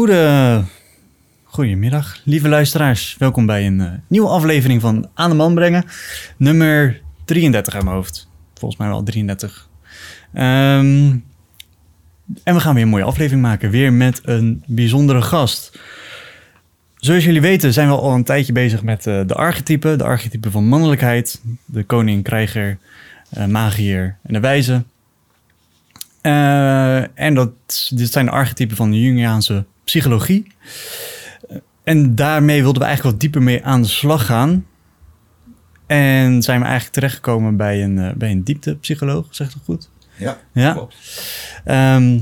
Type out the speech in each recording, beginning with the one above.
Goede, goedemiddag, lieve luisteraars. Welkom bij een eh, nieuwe aflevering van Aan de Man Brengen. Nummer 33 aan mijn hoofd. Volgens mij wel 33. Ehm, en we gaan weer een mooie aflevering maken. Weer met een bijzondere gast. Zoals jullie weten zijn we al een tijdje bezig met eh, de archetypen. De archetypen van mannelijkheid. De koning, krijger, eh, magier en de wijze. En dat, dit zijn de archetypen van de Jungiaanse psychologie. En daarmee wilden we eigenlijk wat dieper mee aan de slag gaan. En zijn we eigenlijk terechtgekomen bij een, eh, bij een dieptepsycholoog, zegt dat goed? Ja, Ja. klopt. Ehm,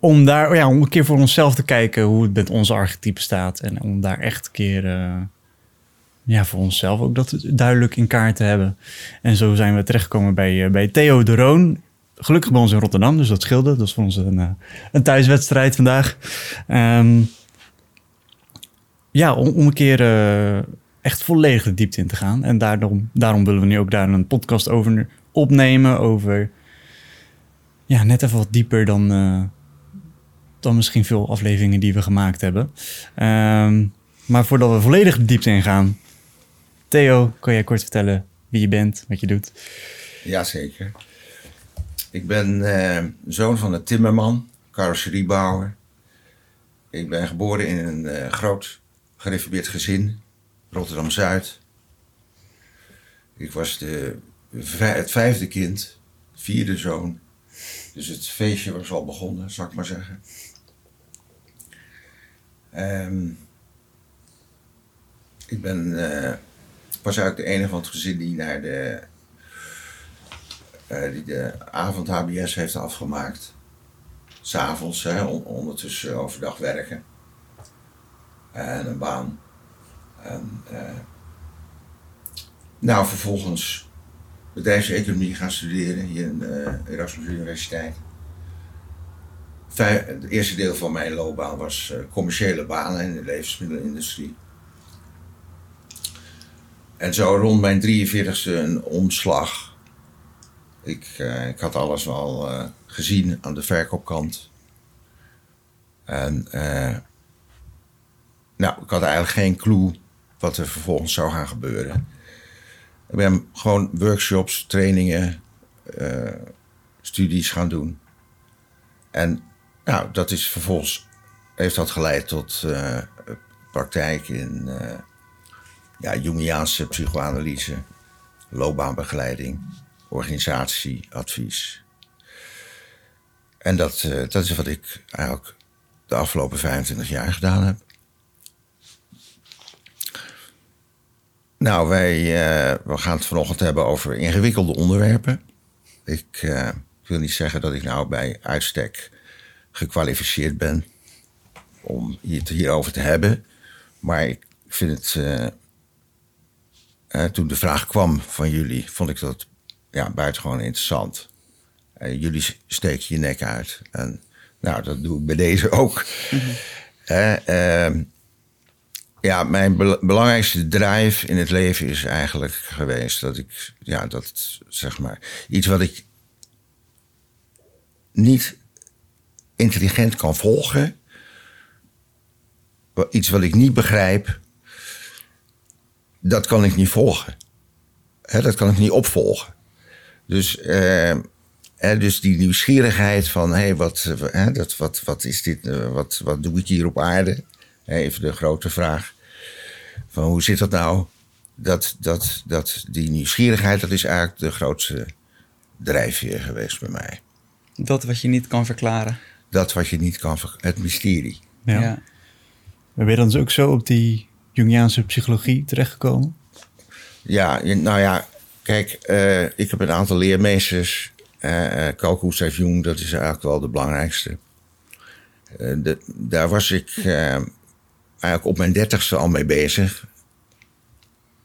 om daar, ja, om een keer voor onszelf te kijken hoe het met onze archetypen staat. En om daar echt een keer, eh, ja, voor onszelf ook dat duidelijk in kaart te hebben. En zo zijn we terechtgekomen bij, eh, bij Theo de Roon. Gelukkig bij ons in Rotterdam, dus dat scheelde. Dat was voor ons een, eh, een thuiswedstrijd vandaag. Ehm, ja, om, een keer eh, echt volledig de diepte in te gaan. En daarom, daarom willen we nu ook daar een podcast over opnemen. Over ja, net even wat dieper dan, eh, dan misschien veel afleveringen die we gemaakt hebben. Ehm, maar voordat we volledig de diepte ingaan, Theo, kan jij kort vertellen wie je bent, wat je doet? Jazeker. Ik ben eh, zoon van een timmerman, carrosseriebouwer. Ik ben geboren in een eh, groot gereformeerd gezin, Rotterdam-Zuid. Ik was de, het vijfde kind, vierde zoon. Dus het feestje was al begonnen, zal ik maar zeggen. Ehm, ik ben, eh, was eigenlijk de enige van het gezin die naar de eh, die de avond HBS heeft afgemaakt. S'avonds, hè, on- ondertussen overdag werken. En een baan. En, eh, nou, vervolgens bedrijfseconomie gaan studeren hier in de Erasmus Universiteit. Het eerste deel van mijn loopbaan was eh, commerciële banen in de levensmiddelenindustrie. En zo rond mijn 43ste een omslag ik, eh, ik had alles wel eh, gezien aan de verkoopkant. En eh, nou, ik had eigenlijk geen clue wat er vervolgens zou gaan gebeuren. Ik ben gewoon workshops, trainingen, studies gaan doen. En nou, dat is vervolgens heeft dat geleid tot praktijk in ja, Jungiaanse psychoanalyse, loopbaanbegeleiding organisatieadvies. En dat, eh, dat is wat ik eigenlijk de afgelopen 25 jaar gedaan heb. Nou, wij eh, we gaan het vanochtend hebben over ingewikkelde onderwerpen. Ik eh, wil niet zeggen dat ik nou bij uitstek gekwalificeerd ben om het hierover te hebben. Maar ik vind het. toen de vraag kwam van jullie, vond ik dat ja, buitengewoon interessant. En jullie steken je nek uit. En nou, dat doe ik bij deze ook. Hè, ehm, ja, mijn bel- belangrijkste drive in het leven is eigenlijk geweest dat ik, ja, dat zeg maar, iets wat ik niet intelligent kan volgen, iets wat ik niet begrijp, dat kan ik niet volgen. Hè, dat kan ik niet opvolgen. Dus, eh, hè, dus die nieuwsgierigheid van, hé, wat, eh, hè, dat, wat, wat is dit, eh, wat, wat doe ik hier op aarde? Even de grote vraag van hoe zit dat nou? Dat, dat, dat, die nieuwsgierigheid, dat is eigenlijk de grootste drijfveer geweest bij mij. Dat wat je niet kan verklaren. Dat wat je niet kan, ver- het mysterie. Ja. Ja. Ben je dan dus ook zo op die Jungiaanse psychologie terechtgekomen? Ja, nou ja, kijk, eh, ik heb een aantal leermeesters. eh uh, Carl Gustav Jung, dat is eigenlijk wel de belangrijkste. Eh, daar was ik eh, eigenlijk op mijn dertigste al mee bezig.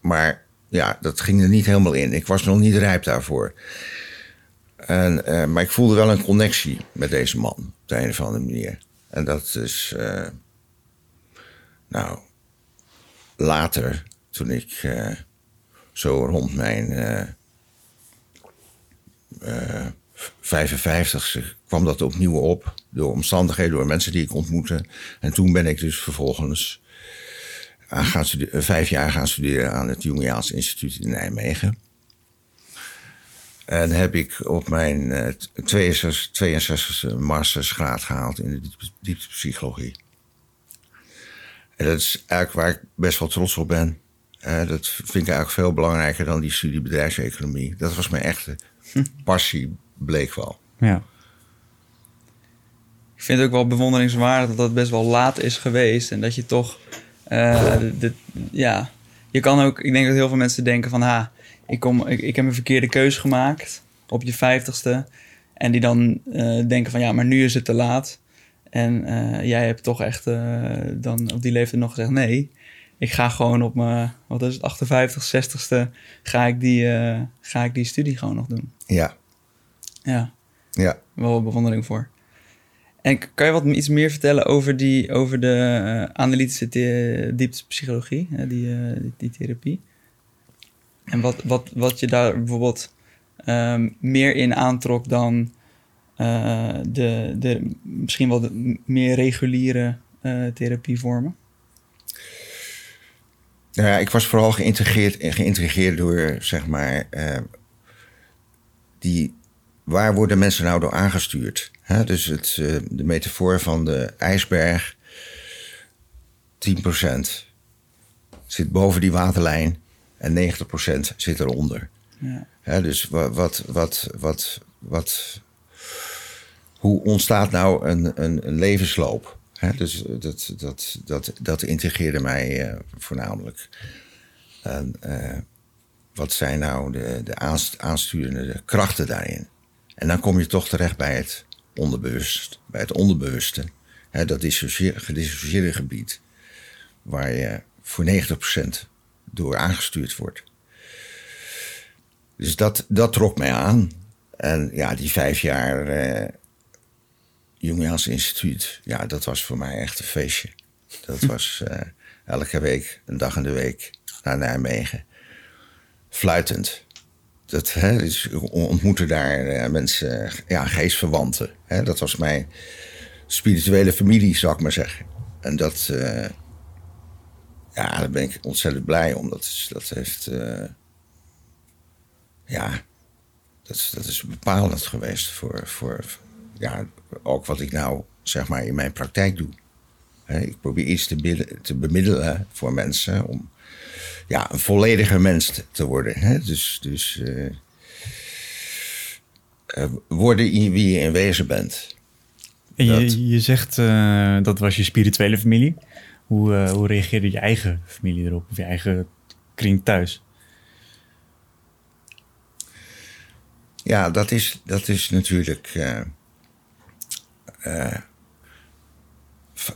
Maar ja, dat ging er niet helemaal in. Ik was nog niet rijp daarvoor. En, eh, maar ik voelde wel een connectie met deze man, op de een of andere manier. En dat is, eh, nou, later, toen ik eh, zo rond mijn eh, eh, 55ste kwam dat opnieuw op. Door omstandigheden, door mensen die ik ontmoette. En toen ben ik dus vervolgens aan gaan studeren, vijf jaar gaan studeren aan het Jungiaans Instituut in Nijmegen. En heb ik op mijn uh, 62, e mastersgraad gehaald in de dieptepsychologie. En dat is eigenlijk waar ik best wel trots op ben. Uh, dat vind ik eigenlijk veel belangrijker dan die studie bedrijfseconomie. Dat was mijn echte hm. passie, bleek wel. Ja. Ik vind het ook wel bewonderingswaardig dat dat best wel laat is geweest. En dat je toch, uh, de, ja, je kan ook, ik denk dat heel veel mensen denken van, ha, ik, kom, ik, ik heb een verkeerde keuze gemaakt op je vijftigste. En die dan uh, denken van, ja, maar nu is het te laat. En jij hebt toch echt dan op die leeftijd nog gezegd, nee, ik ga gewoon op mijn, wat is het, 58, 60ste, ga ik die, ga ik die studie gewoon nog doen. Ja. Ja. Ja. Wel bewondering voor. En kan je wat iets meer vertellen over, die, over de uh, analytische dieptepsychologie, uh, die, uh, die, die, therapie? En wat, wat, wat je daar bijvoorbeeld um, meer in aantrok dan de, de misschien wel de meer reguliere therapievormen? Nou ja, ik was vooral geïntegreerd, geïntegreerd door, zeg maar, die waar worden mensen nou door aangestuurd? dus het, uh, de metafoor van de ijsberg, 10% zit boven die waterlijn en 90% zit eronder. Ja. dus wat, wat, wat, wat, wat, hoe ontstaat nou een, een, een levensloop? Dus dat, dat, dat, dat integreerde mij uh, voornamelijk. En, uh, wat zijn nou de, de aansturende krachten daarin? En dan kom je toch terecht bij het onderbewust, bij het onderbewuste. Hè, dat gedissocieerde gebied, waar je voor 90% door aangestuurd wordt. Dus dat, dat trok mij aan. En ja, die vijf jaar eh, Jungiaans Instituut, ja, dat was voor mij echt een feestje. Dat was eh, elke week, een dag in de week naar Nijmegen. Fluitend dat, hè, dus ontmoette daar uh, mensen, ja, geestverwanten. Hè, dat was mijn spirituele familie, zou ik maar zeggen. En dat, uh, ja, daar ben ik ontzettend blij om. Dat, dat heeft, ja, dat, dat is bepalend geweest voor, voor, ja, ook wat ik nou, zeg maar, in mijn praktijk doe. Ik probeer iets te, te bemiddelen voor mensen om ja, een vollediger mens te worden. Dus, dus uh, worden wie je in wezen bent. En je, je zegt uh, dat was je spirituele familie. Hoe, hoe reageerde je eigen familie erop? Of je eigen kring thuis? Ja, dat is, dat is natuurlijk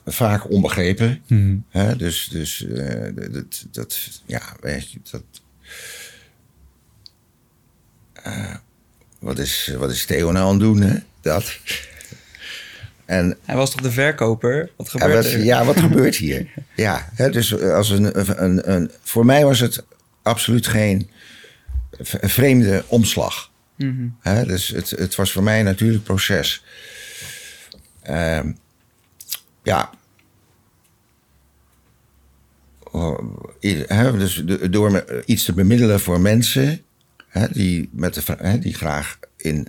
vaak onbegrepen. Mm. Hè? Dus, dus uh, dat, dat, ja, weet je, dat. Uh, wat, is, wat is Theo nou aan het doen, hè? Dat. En, Hij was toch de verkoper? Wat gebeurt er? Ja, wat gebeurt hier? Ja, hè, dus als een, een, een, voor mij was het absoluut geen vreemde omslag. Mm -hmm. hè, dus het, het was voor mij een natuurlijk proces. Uh, ja. Uh, dus door iets te bemiddelen voor mensen die, met de, die graag in,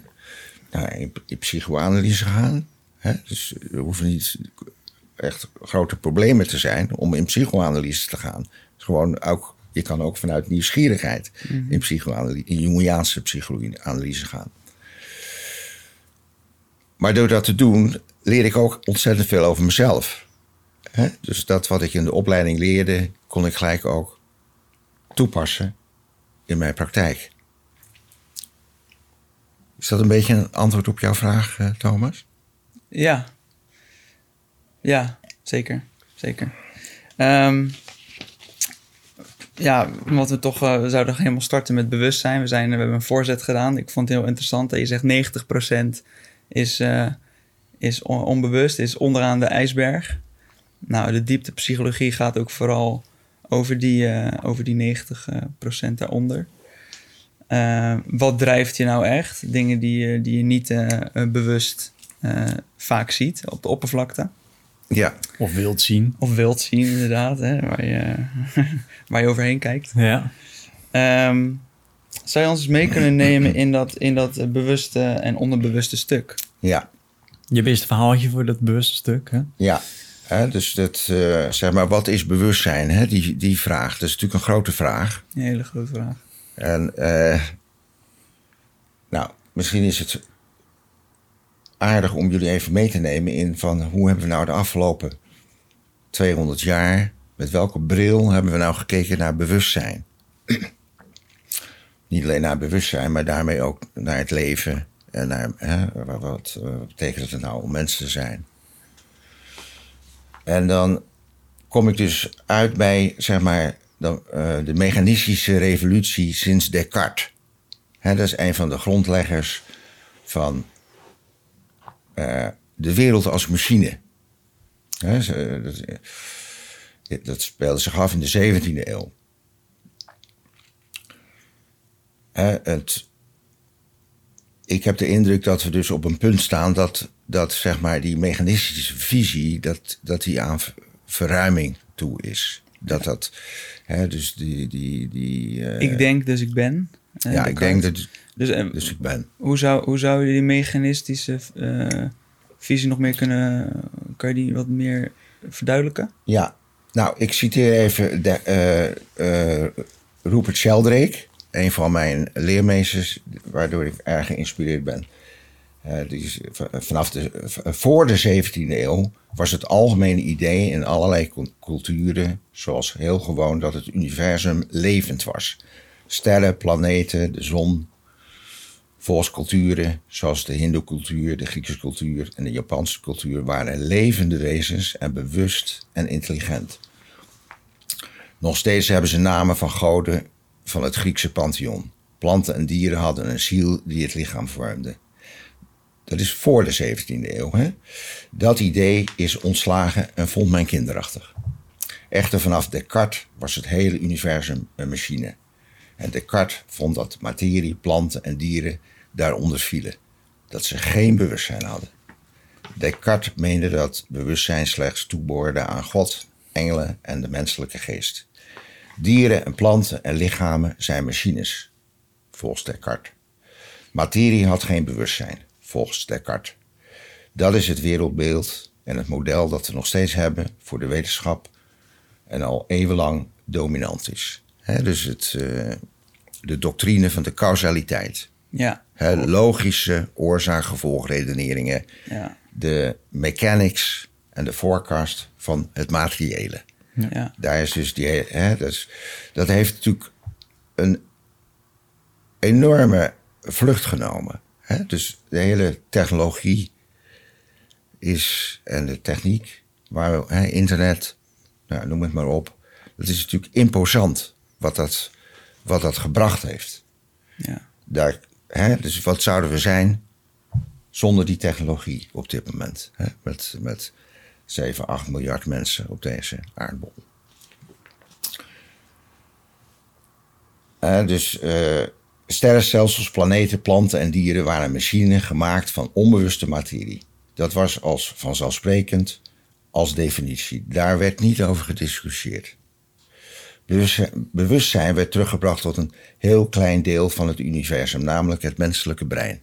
nou, in, in psychoanalyse gaan. Dus er hoeven niet echt grote problemen te zijn om in psychoanalyse te gaan. Gewoon ook, je kan ook vanuit nieuwsgierigheid mm-hmm. in, psychoanalyse, in Jungiaanse psychoanalyse gaan. Maar door dat te doen, leer ik ook ontzettend veel over mezelf. Dus dat wat ik in de opleiding leerde, kon ik gelijk ook toepassen in mijn praktijk. Is dat een beetje een antwoord op jouw vraag, eh, Thomas? Ja. Ja, zeker. Zeker. Um, ja, omdat we toch, uh, we zouden helemaal starten met bewustzijn. We, zijn, we hebben een voorzet gedaan. Ik vond het heel interessant dat je zegt 90% is, uh, is onbewust, is onderaan de ijsberg. Nou, de dieptepsychologie gaat ook vooral over die, uh, over die 90% uh, daaronder. Eh, wat drijft je nou echt? Dingen die, je- die je niet eh, eh, bewust eh, vaak ziet op de oppervlakte. Ja, Of wilt zien. Of wilt zien, inderdaad, hè, waar, je, waar je overheen kijkt. Ja. Ehm, zou je ons eens mee kunnen nemen in dat, in dat eh, bewuste en onderbewuste stuk? ja, Je hebt eerst een verhaaltje voor dat bewuste stuk. Hè? ja. Hè, dus dat, eh, zeg maar, wat is bewustzijn? Hè? Die, die vraag, dat is natuurlijk een grote vraag. Een hele grote vraag. En eh, nou, misschien is het aardig om jullie even mee te nemen in van hoe hebben we nou de afgelopen 200 jaar, met welke bril hebben we nou gekeken naar bewustzijn? Niet alleen naar bewustzijn, maar daarmee ook naar het leven en naar wat, wat eh, betekent het nou om mensen te zijn? En dan kom ik dus uit bij, zeg maar, de, eh, de mechanistische revolutie sinds Descartes. Hè, dat is een van de grondleggers van eh, de wereld als machine. Hè, dat, dat speelde zich af in de 17e eeuw. Het, ik heb de indruk dat we dus op een punt staan dat, dat zeg maar, die mechanistische visie dat, dat die aan ver- verruiming toe is. Dat dat, hè, dus die, die, die eh, ik denk dus ik ben. ja, ik denk dat, Dus, eh, dus ik ben. hoe, zou, hoe zou je die mechanistische eh, visie nog meer kunnen... Kan je die wat meer verduidelijken? Ja, nou, ik citeer even de, Rupert Sheldrake, een van mijn leermeesters, waardoor ik erg geïnspireerd ben. Eh, die vanaf de, voor de 17e eeuw was het algemene idee in allerlei cul- culturen, zoals heel gewoon, dat het universum levend was. Sterren, planeten, de zon, volksculturen, zoals de Hindoe-cultuur, de Griekse cultuur en de Japanse cultuur, waren levende wezens en bewust en intelligent. Nog steeds hebben ze namen van goden van het Griekse pantheon. Planten en dieren hadden een ziel die het lichaam vormde. Dat is voor de 17e eeuw. Hè? Dat idee is ontslagen en vond men kinderachtig. Echter vanaf Descartes was het hele universum een machine. En Descartes vond dat materie, planten en dieren daaronder vielen. Dat ze geen bewustzijn hadden. Descartes meende dat bewustzijn slechts toebehoorde aan God, engelen en de menselijke geest. Dieren en planten en lichamen zijn machines, volgens Descartes. Materie had geen bewustzijn, volgens Descartes. Dat is het wereldbeeld en het model dat we nog steeds hebben voor de wetenschap en al eeuwenlang dominant is. Dus het, eh, de doctrine van de causaliteit. Ja, logische oorzaak-gevolgredeneringen. ja, De mechanics en de forecast van het materiële. Ja. Daar is dus die, hè, dat, is, dat heeft natuurlijk een enorme vlucht genomen. Hè? Dus de hele technologie is, en de techniek, waar, hè, internet, nou, noem het maar op. Dat is natuurlijk imposant wat dat, wat dat gebracht heeft. ja. Daar, hè, dus wat zouden we zijn zonder die technologie op dit moment? Hè? Met, met 7, 8 miljard mensen op deze aardbol. Eh, dus eh, sterrenstelsels, planeten, planten en dieren waren machines gemaakt van onbewuste materie. Dat was als vanzelfsprekend als definitie. Daar werd niet over gediscussieerd. Bewustzijn werd teruggebracht tot een heel klein deel van het universum, namelijk het menselijke brein.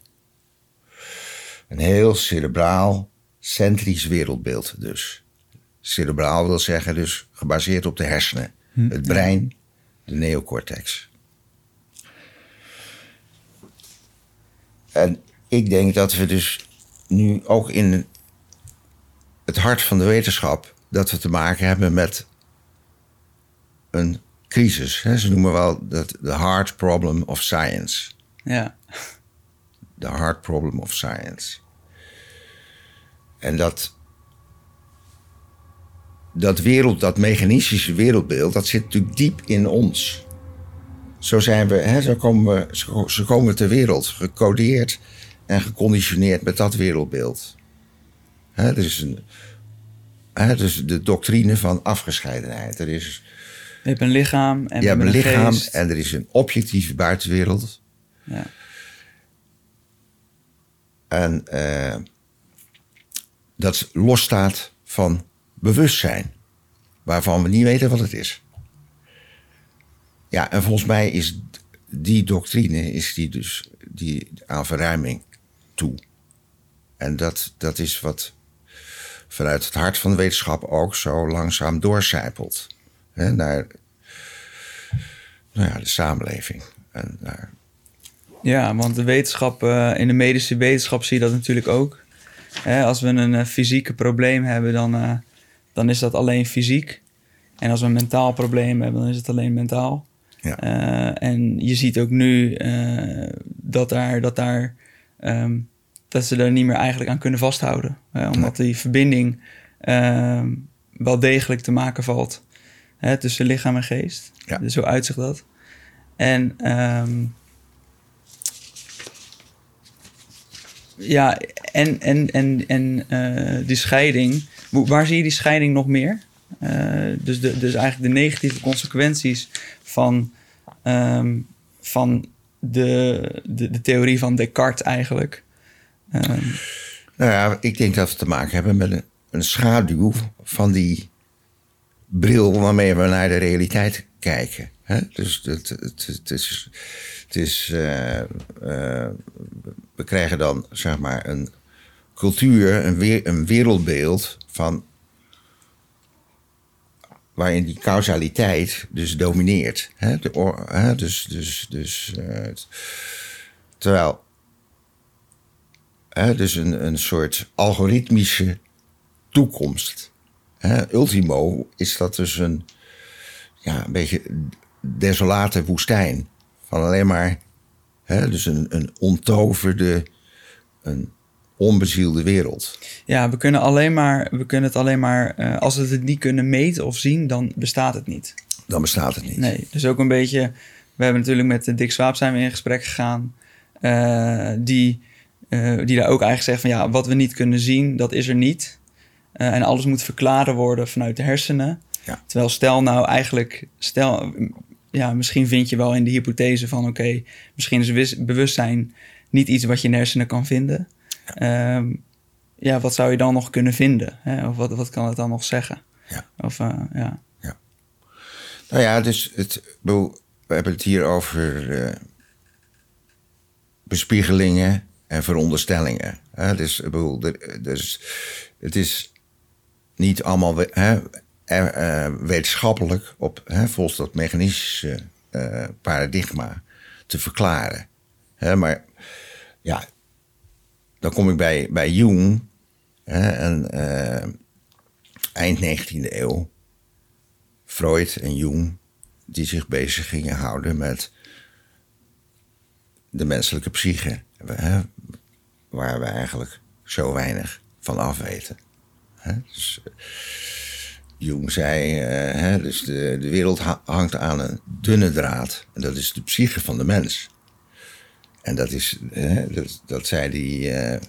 Een heel cerebraal, centrisch wereldbeeld dus. Cerebraal wil zeggen dus gebaseerd op de hersenen. Het brein, de neocortex. En ik denk dat we dus nu ook in het hart van de wetenschap... dat we te maken hebben met een crisis. Hè? Ze noemen wel dat de hard problem of science. ja. The hard problem of science. En dat, dat wereld, dat mechanistische wereldbeeld, dat zit natuurlijk diep in ons. Zo zijn we, hè, zo komen we, zo, zo komen we ter wereld, gecodeerd en geconditioneerd met dat wereldbeeld. Hè, er is een, hè, dus de doctrine van afgescheidenheid. Er is, Je hebt een lichaam en je hebt een lichaam geest. en er is een objectieve buitenwereld. Ja. En eh, dat losstaat van bewustzijn, waarvan we niet weten wat het is. Ja, en volgens mij is die doctrine is die dus die aan verruiming toe. En dat, dat is wat vanuit het hart van de wetenschap ook zo langzaam doorcijpelt. Hè, naar nou ja, de samenleving. En naar, Ja, want de wetenschap, eh, in de medische wetenschap zie je dat natuurlijk ook. Hè, als we een eh, fysieke probleem hebben, dan, eh, dan is dat alleen fysiek. En als we een mentaal probleem hebben, dan is het alleen mentaal. Ja. Eh, en je ziet ook nu dat, daar, dat, daar, ehm, dat ze daar niet meer eigenlijk aan kunnen vasthouden. hè, omdat die verbinding ehm, wel degelijk te maken valt hè, tussen lichaam en geest. Ja. Dus zo uitzicht dat. En ehm, ja, en, en, en, en eh, die scheiding, waar zie je die scheiding nog meer? Eh, dus, de, dus eigenlijk de negatieve consequenties van, ehm, van de, de, de theorie van Descartes eigenlijk. Ehm, Nou ja, ik denk dat we te maken hebben met een, schaduw van die bril waarmee we naar de realiteit kijken. Hè? Dus het, het, is. Het is eh, we krijgen dan zeg maar een cultuur, een, weer, een wereldbeeld van. waarin die causaliteit dus domineert. Hè? Hè? Dus, dus, dus, eh, terwijl Hè, dus een, een soort algoritmische toekomst. Hè, ultimo is dat dus een, ja, een beetje desolate woestijn. Van alleen maar, hè, dus een, een ontoverde, een onbezielde wereld. ja, we kunnen, alleen maar, we kunnen het alleen maar, eh, als we het niet kunnen meten of zien, dan bestaat het niet. Dan bestaat het niet. Nee, dus ook een beetje. We hebben natuurlijk met Dick Swaap zijn we in gesprek gegaan. eh, die, eh, die daar ook eigenlijk zegt van ja, wat we niet kunnen zien, dat is er niet. En alles moet verklaren worden vanuit de hersenen. Ja. Terwijl stel nou eigenlijk, stel, ja, misschien vind je wel in de hypothese van oké, misschien is wis- bewustzijn niet iets wat je in de hersenen kan vinden. Ja, ja wat zou je dan nog kunnen vinden? Hè? Of wat, wat kan het dan nog zeggen? Ja. Of eh, ja. Nou ja, dus het, bedoel, we hebben het hier over eh, bespiegelingen en veronderstellingen. Hè? Dus, bedoel, dus het is niet allemaal hè, eh, eh, wetenschappelijk op, hè, volgens dat mechanistische eh, paradigma te verklaren. Hè? Maar ja, dan kom ik bij, bij Jung hè, en eh, eind 19e eeuw. Freud en Jung, die zich bezig gingen houden met de menselijke psyche. Hè, waar we eigenlijk zo weinig van afweten. Hè, dus, Jung zei, eh, hè, dus de, de wereld ha- hangt aan een dunne draad. En dat is de psyche van de mens. En dat is, hè, dat, dat zei hij, eh,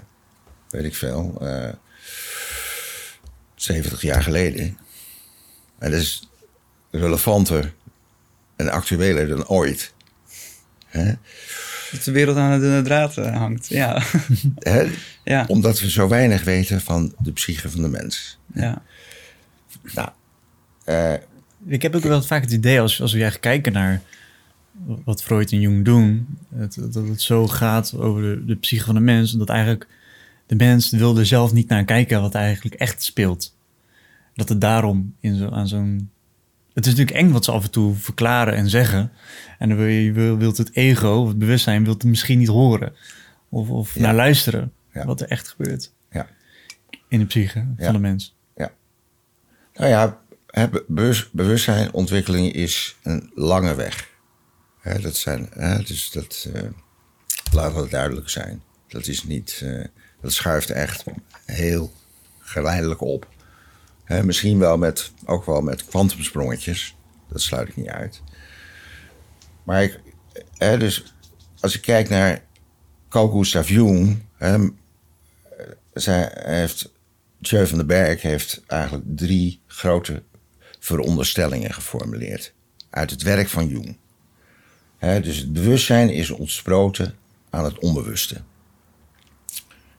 weet ik veel, eh 70 jaar geleden. En dat is relevanter en actueler dan ooit. Hè? Dat de wereld aan de dunne draad eh, hangt. Ja. Hè? ja. Omdat we zo weinig weten van de psyche van de mens. ja. Nou, eh, Ik heb ook wel vaak het idee, als, als we echt kijken naar wat Freud en Jung doen, het, dat het zo gaat over de, de psyche van de mens, dat eigenlijk de mens wil er zelf niet naar kijken wat eigenlijk echt speelt. Dat het daarom in zo, aan zo'n... Het is natuurlijk eng wat ze af en toe verklaren en zeggen. En dan wil je, wil, wilt het ego, of het bewustzijn, wilt het misschien niet horen. Of, of Ja. naar luisteren, Ja. wat er echt gebeurt ja. in de psyche van de mens. Nou ja, hè, be- bewust, bewustzijn, ontwikkeling is een lange weg. Dat zijn, dus dat, eh laat het duidelijk zijn. Dat is niet, eh, dat schuift echt heel geleidelijk op. Misschien wel met, ook wel met kwantumsprongetjes. Dat sluit ik niet uit. Maar ik, dus als ik kijk naar Gustav Jung, hè, zij heeft, Jeu van den Berg heeft eigenlijk drie grote veronderstellingen geformuleerd uit het werk van Jung. Dus het bewustzijn is ontsproten aan het onbewuste.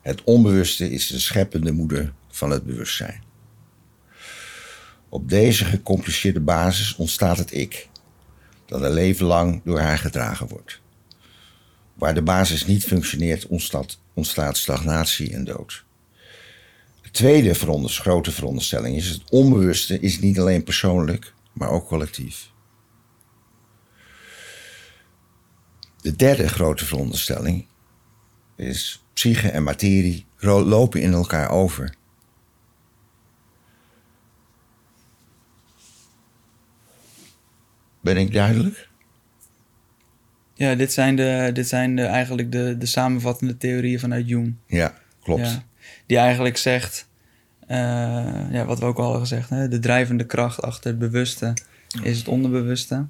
Het onbewuste is de scheppende moeder van het bewustzijn. Op deze gecompliceerde basis ontstaat het ik, dat een leven lang door haar gedragen wordt. Waar de basis niet functioneert, ontstaat, ontstaat stagnatie en dood. De tweede veronderst- grote veronderstelling is: het onbewuste is niet alleen persoonlijk, maar ook collectief. De derde grote veronderstelling is: psyche en materie lopen in elkaar over. Ben ik duidelijk? Ja, dit zijn, de, dit zijn de, eigenlijk de, de samenvattende theorieën vanuit Jung. Ja, klopt. Ja, die eigenlijk zegt, eh, ja, wat we ook al hadden gezegd, hè, de drijvende kracht achter het bewuste is het onderbewuste.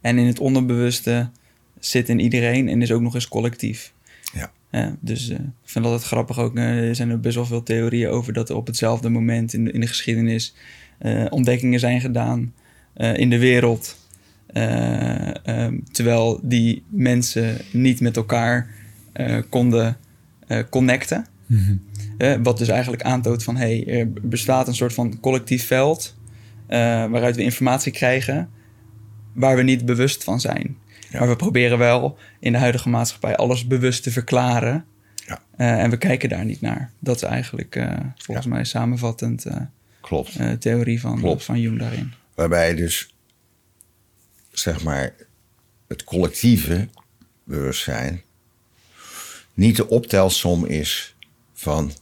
En in het onderbewuste zit in iedereen en is ook nog eens collectief. Ja. Ja, dus eh, ik vind dat het grappig ook. er zijn er best wel veel theorieën over dat er op hetzelfde moment in de, in de geschiedenis eh, ontdekkingen zijn gedaan in de wereld. Eh, ehm, terwijl die mensen niet met elkaar konden connecten. Eh, wat dus eigenlijk aantoont van hey, er bestaat een soort van collectief veld eh, waaruit we informatie krijgen waar we niet bewust van zijn. Ja. Maar we proberen wel in de huidige maatschappij alles bewust te verklaren. Ja. Eh, en we kijken daar niet naar. Dat is eigenlijk eh, volgens mij samenvattend Klopt. theorie van, Klopt. van Jung daarin. Waarbij dus, zeg maar, het collectieve bewustzijn niet de optelsom is van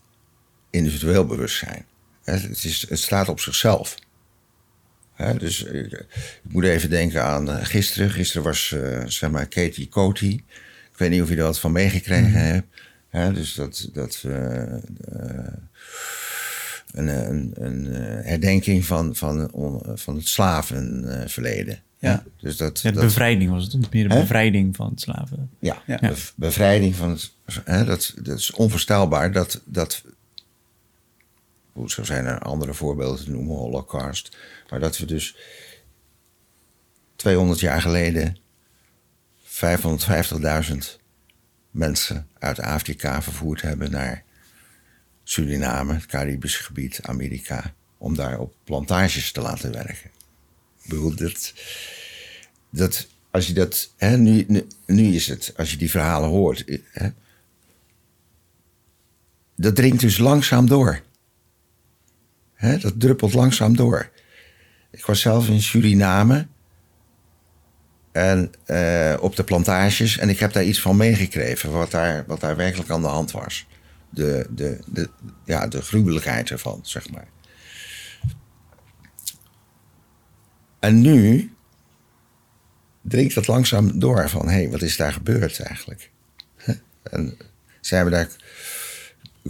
individueel bewustzijn. Het, is, het staat op zichzelf. Dus ik, ik moet even denken aan eh, gisteren. Gisteren was, eh, zeg maar, Katie Coty. Ik weet niet of je er wat van meegekregen hebt. Hè, dus dat, dat eh, eh, een, een, een eh, herdenking van, van, on- van het slavenverleden. Ja. Dus dat, Ja, de dat, bevrijding was het. Meer de bevrijding van het slaven. ja, Ja. bev- bevrijding van het. Dat, dat is onvoorstelbaar. Dat, dat, zo zijn er andere voorbeelden te noemen, Holocaust. Maar dat we dus 200 jaar geleden 550.000 mensen uit Afrika vervoerd hebben naar Suriname, het Caribische gebied, Amerika, om daar op plantages te laten werken. Ik bedoel, dat, als je dat, hè, nu, nu, nu is het, als je die verhalen hoort, hè, dat dringt dus langzaam door. Dat druppelt langzaam door. Ik was zelf in Suriname en eh, op de plantages en ik heb daar iets van meegekregen, wat daar, wat daar werkelijk aan de hand was. De, de, de, ja, de gruwelijkheid ervan, zeg maar. En nu dringt dat langzaam door van, hé, hey, wat is daar gebeurd eigenlijk? En zijn we daar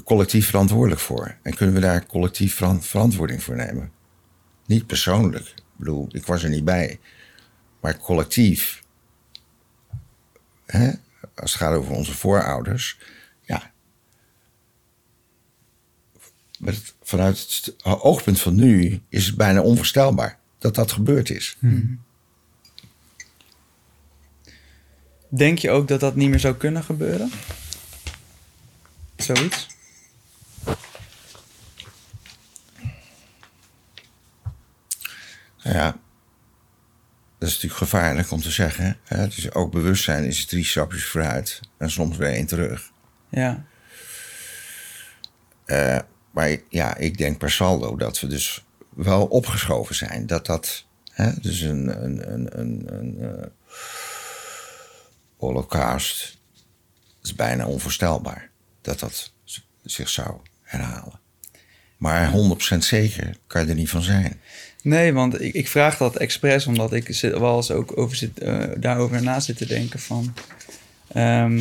collectief verantwoordelijk voor? En kunnen we daar collectief veran- verantwoording voor nemen? Niet persoonlijk. Ik bedoel, ik was er niet bij. Maar collectief. Hè? Als het gaat over onze voorouders. Ja. Vanuit het oogpunt van nu is het bijna onvoorstelbaar dat dat gebeurd is. Denk je ook dat dat niet meer zou kunnen gebeuren? Zoiets? Ja, dat is natuurlijk gevaarlijk om te zeggen. Hè? Dus ook bewustzijn is drie stapjes vooruit en soms weer één terug. Ja. Eh, maar ja, ik denk per saldo dat we dus wel opgeschoven zijn. Dat dat, hè, dus een, een, een, een, een eh, holocaust is bijna onvoorstelbaar dat dat zich zou herhalen. Maar 100% zeker kan je er niet van zijn. Nee, want ik, ik vraag dat expres omdat ik zit, wel eens ook over zit, eh, daarover na zit te denken van... ehm,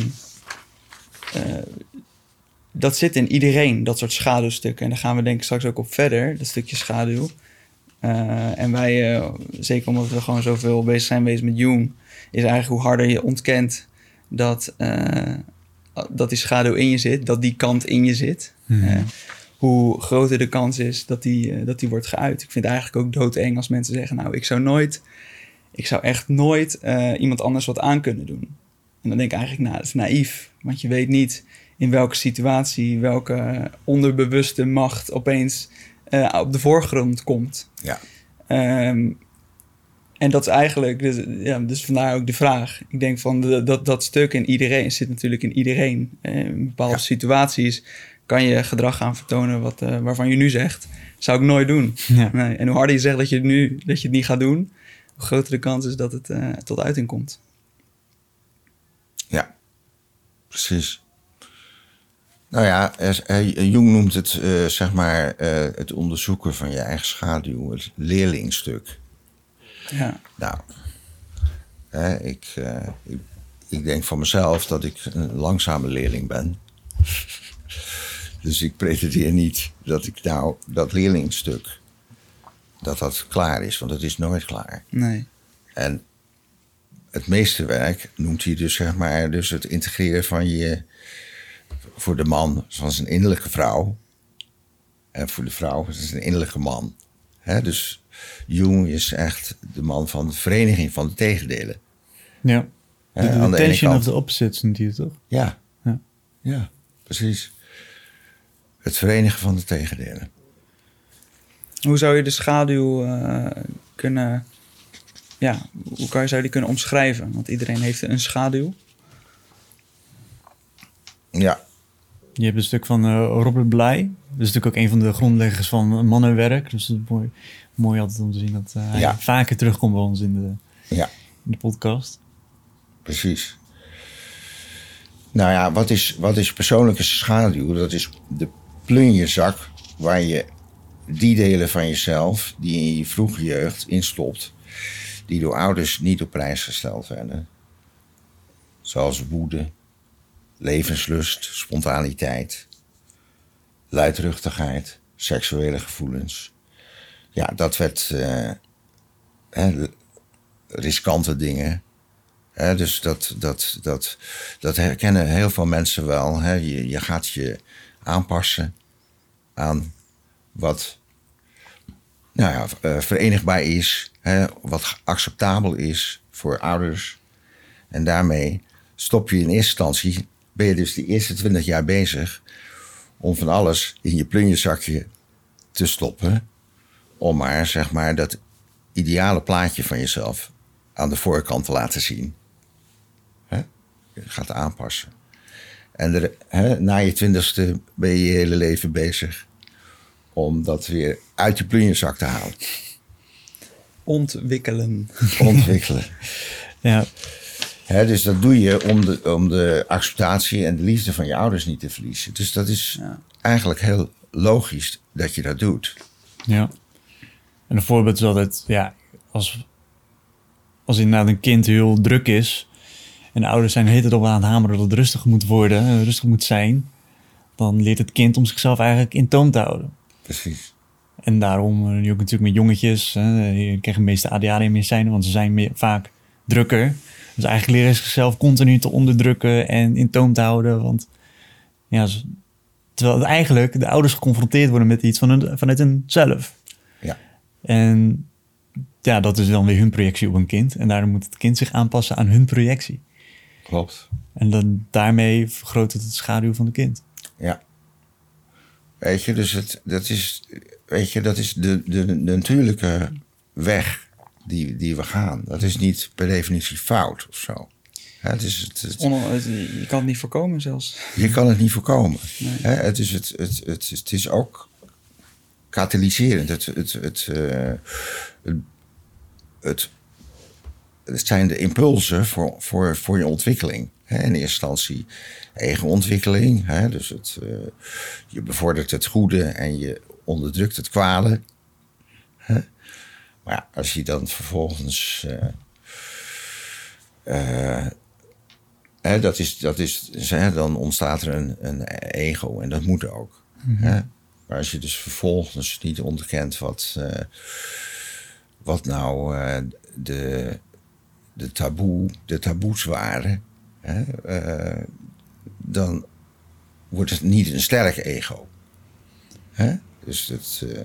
eh, dat zit in iedereen, dat soort schaduwstukken. En daar gaan we denk ik straks ook op verder, dat stukje schaduw. Eh, en wij, zeker omdat we gewoon zoveel bezig zijn bezig met Jung... is eigenlijk hoe harder je ontkent dat, dat die schaduw in je zit, dat die kant in je zit... eh, hoe groter de kans is dat die, eh, dat die wordt geuit. Ik vind het eigenlijk ook doodeng als mensen zeggen... nou, ik zou nooit ik zou echt nooit eh, iemand anders wat aan kunnen doen. En dan denk ik eigenlijk, nou, dat is naïef. Want je weet niet in welke situatie, welke onderbewuste macht opeens eh, op de voorgrond komt. Ja. Ehm, en dat is eigenlijk, dus, ja, dus vandaar ook de vraag. Ik denk van de, dat, dat stuk in iedereen zit natuurlijk in iedereen. In bepaalde Ja. situaties kan je gedrag gaan vertonen wat, eh, waarvan je nu zegt, zou ik nooit doen. Ja. Nee. En hoe harder je zegt dat je het nu dat je het niet gaat doen, hoe groter de kans is dat het eh, tot uiting komt. Ja, precies. Nou ja, Jung noemt het, eh, zeg maar, het onderzoeken van je eigen schaduw, het leerlingstuk. Ja, Nou, hè, ik, ik, ik denk van mezelf dat ik een langzame leerling ben. Dus ik pretendeer niet dat ik nou dat leerlingstuk, dat dat klaar is, want het is nooit klaar. nee. En het meeste werk noemt hij dus, zeg maar, dus het integreren van je, voor de man, van zijn innerlijke vrouw. En voor de vrouw, is een innerlijke man. Hè, dus Jung is echt de man van de vereniging van de tegendelen. Ja. De, aan de de ene tension kant- of the opposites noemt hij toch? Ja. Ja. ja, precies. Het verenigen van de tegendelen. Hoe zou je de schaduw eh, kunnen... Ja, hoe kan je, zou je die kunnen omschrijven? Want iedereen heeft een schaduw. Ja, Je hebt een stuk van eh, Robert Bly. Dat is natuurlijk ook een van de grondleggers van mannenwerk. Dus het is mooi, mooi altijd om te zien dat eh, hij Ja. vaker terugkomt bij ons in de, ja. in de podcast. Precies. Nou ja, wat is, wat is persoonlijke schaduw? Dat is de plunjezak waar je die delen van jezelf die in je vroege jeugd instopt, die door ouders niet op prijs gesteld werden. Zoals woede, levenslust, spontaniteit, luidruchtigheid, seksuele gevoelens. Ja, dat werd eh, hè, riskante dingen. Hè, dus dat, dat, dat, dat herkennen heel veel mensen wel. Hè. Je, je gaat je aanpassen aan wat nou ja, eh, verenigbaar is, hè, wat acceptabel is voor ouders. En daarmee stop je in eerste instantie, ben je dus de eerste twintig jaar bezig om van alles in je plunjezakje te stoppen. Om maar, zeg maar, dat ideale plaatje van jezelf aan de voorkant te laten zien. Hè? Je gaat aanpassen. En er, hè, na je twintigste ben je je hele leven bezig om dat weer uit je plunjezak te halen. Ontwikkelen. Ontwikkelen. Ja, dus dat doe je om de, om de acceptatie en de liefde van je ouders niet te verliezen. Dus dat is Ja. eigenlijk heel logisch dat je dat doet. ja. En een voorbeeld is altijd, ja, als, als inderdaad een kind heel druk is en de ouders zijn de hele tijd op aan het hameren dat het rustig moet worden, rustig moet zijn, dan leert het kind om zichzelf eigenlijk in toom te houden. Precies. En daarom, eh, nu ook natuurlijk met jongetjes, hè, je krijgt de meeste ADHD-medicijnen, want ze zijn meer, vaak drukker. Dus eigenlijk leren ze zichzelf continu te onderdrukken en in toom te houden. Want ja, terwijl eigenlijk de ouders geconfronteerd worden met iets van hun, vanuit hunzelf. Ja. En ja, dat is dan weer hun projectie op een kind. En daarom moet het kind zich aanpassen aan hun projectie. Klopt. En dan, daarmee vergroot het het schaduw van het kind. Ja. Weet je, dus het, dat is, weet je, dat is de, de, de natuurlijke weg die, die we gaan. Dat is niet per definitie fout of zo. Het is het, het- On- het- je kan het niet voorkomen zelfs. je kan het niet voorkomen. Hè, het, is het, het, het, het is ook katalyserend. Het, het, het, eh, het, het, het zijn de impulsen voor, voor, voor je ontwikkeling. In eerste instantie eigen ontwikkeling. Hè, dus het, eh, je bevordert het goede en je onderdrukt het kwade. Hè. Maar ja, als je dan vervolgens... eh, eh, Hè, dat is, dat is, hè, dan ontstaat er een, een ego en dat moet ook. Hè? Maar als je dus vervolgens niet onderkent wat, wat nou de, de, taboe, de taboes waren, hè, eh, dan wordt het niet een sterk ego. Hè? Dus het, eh,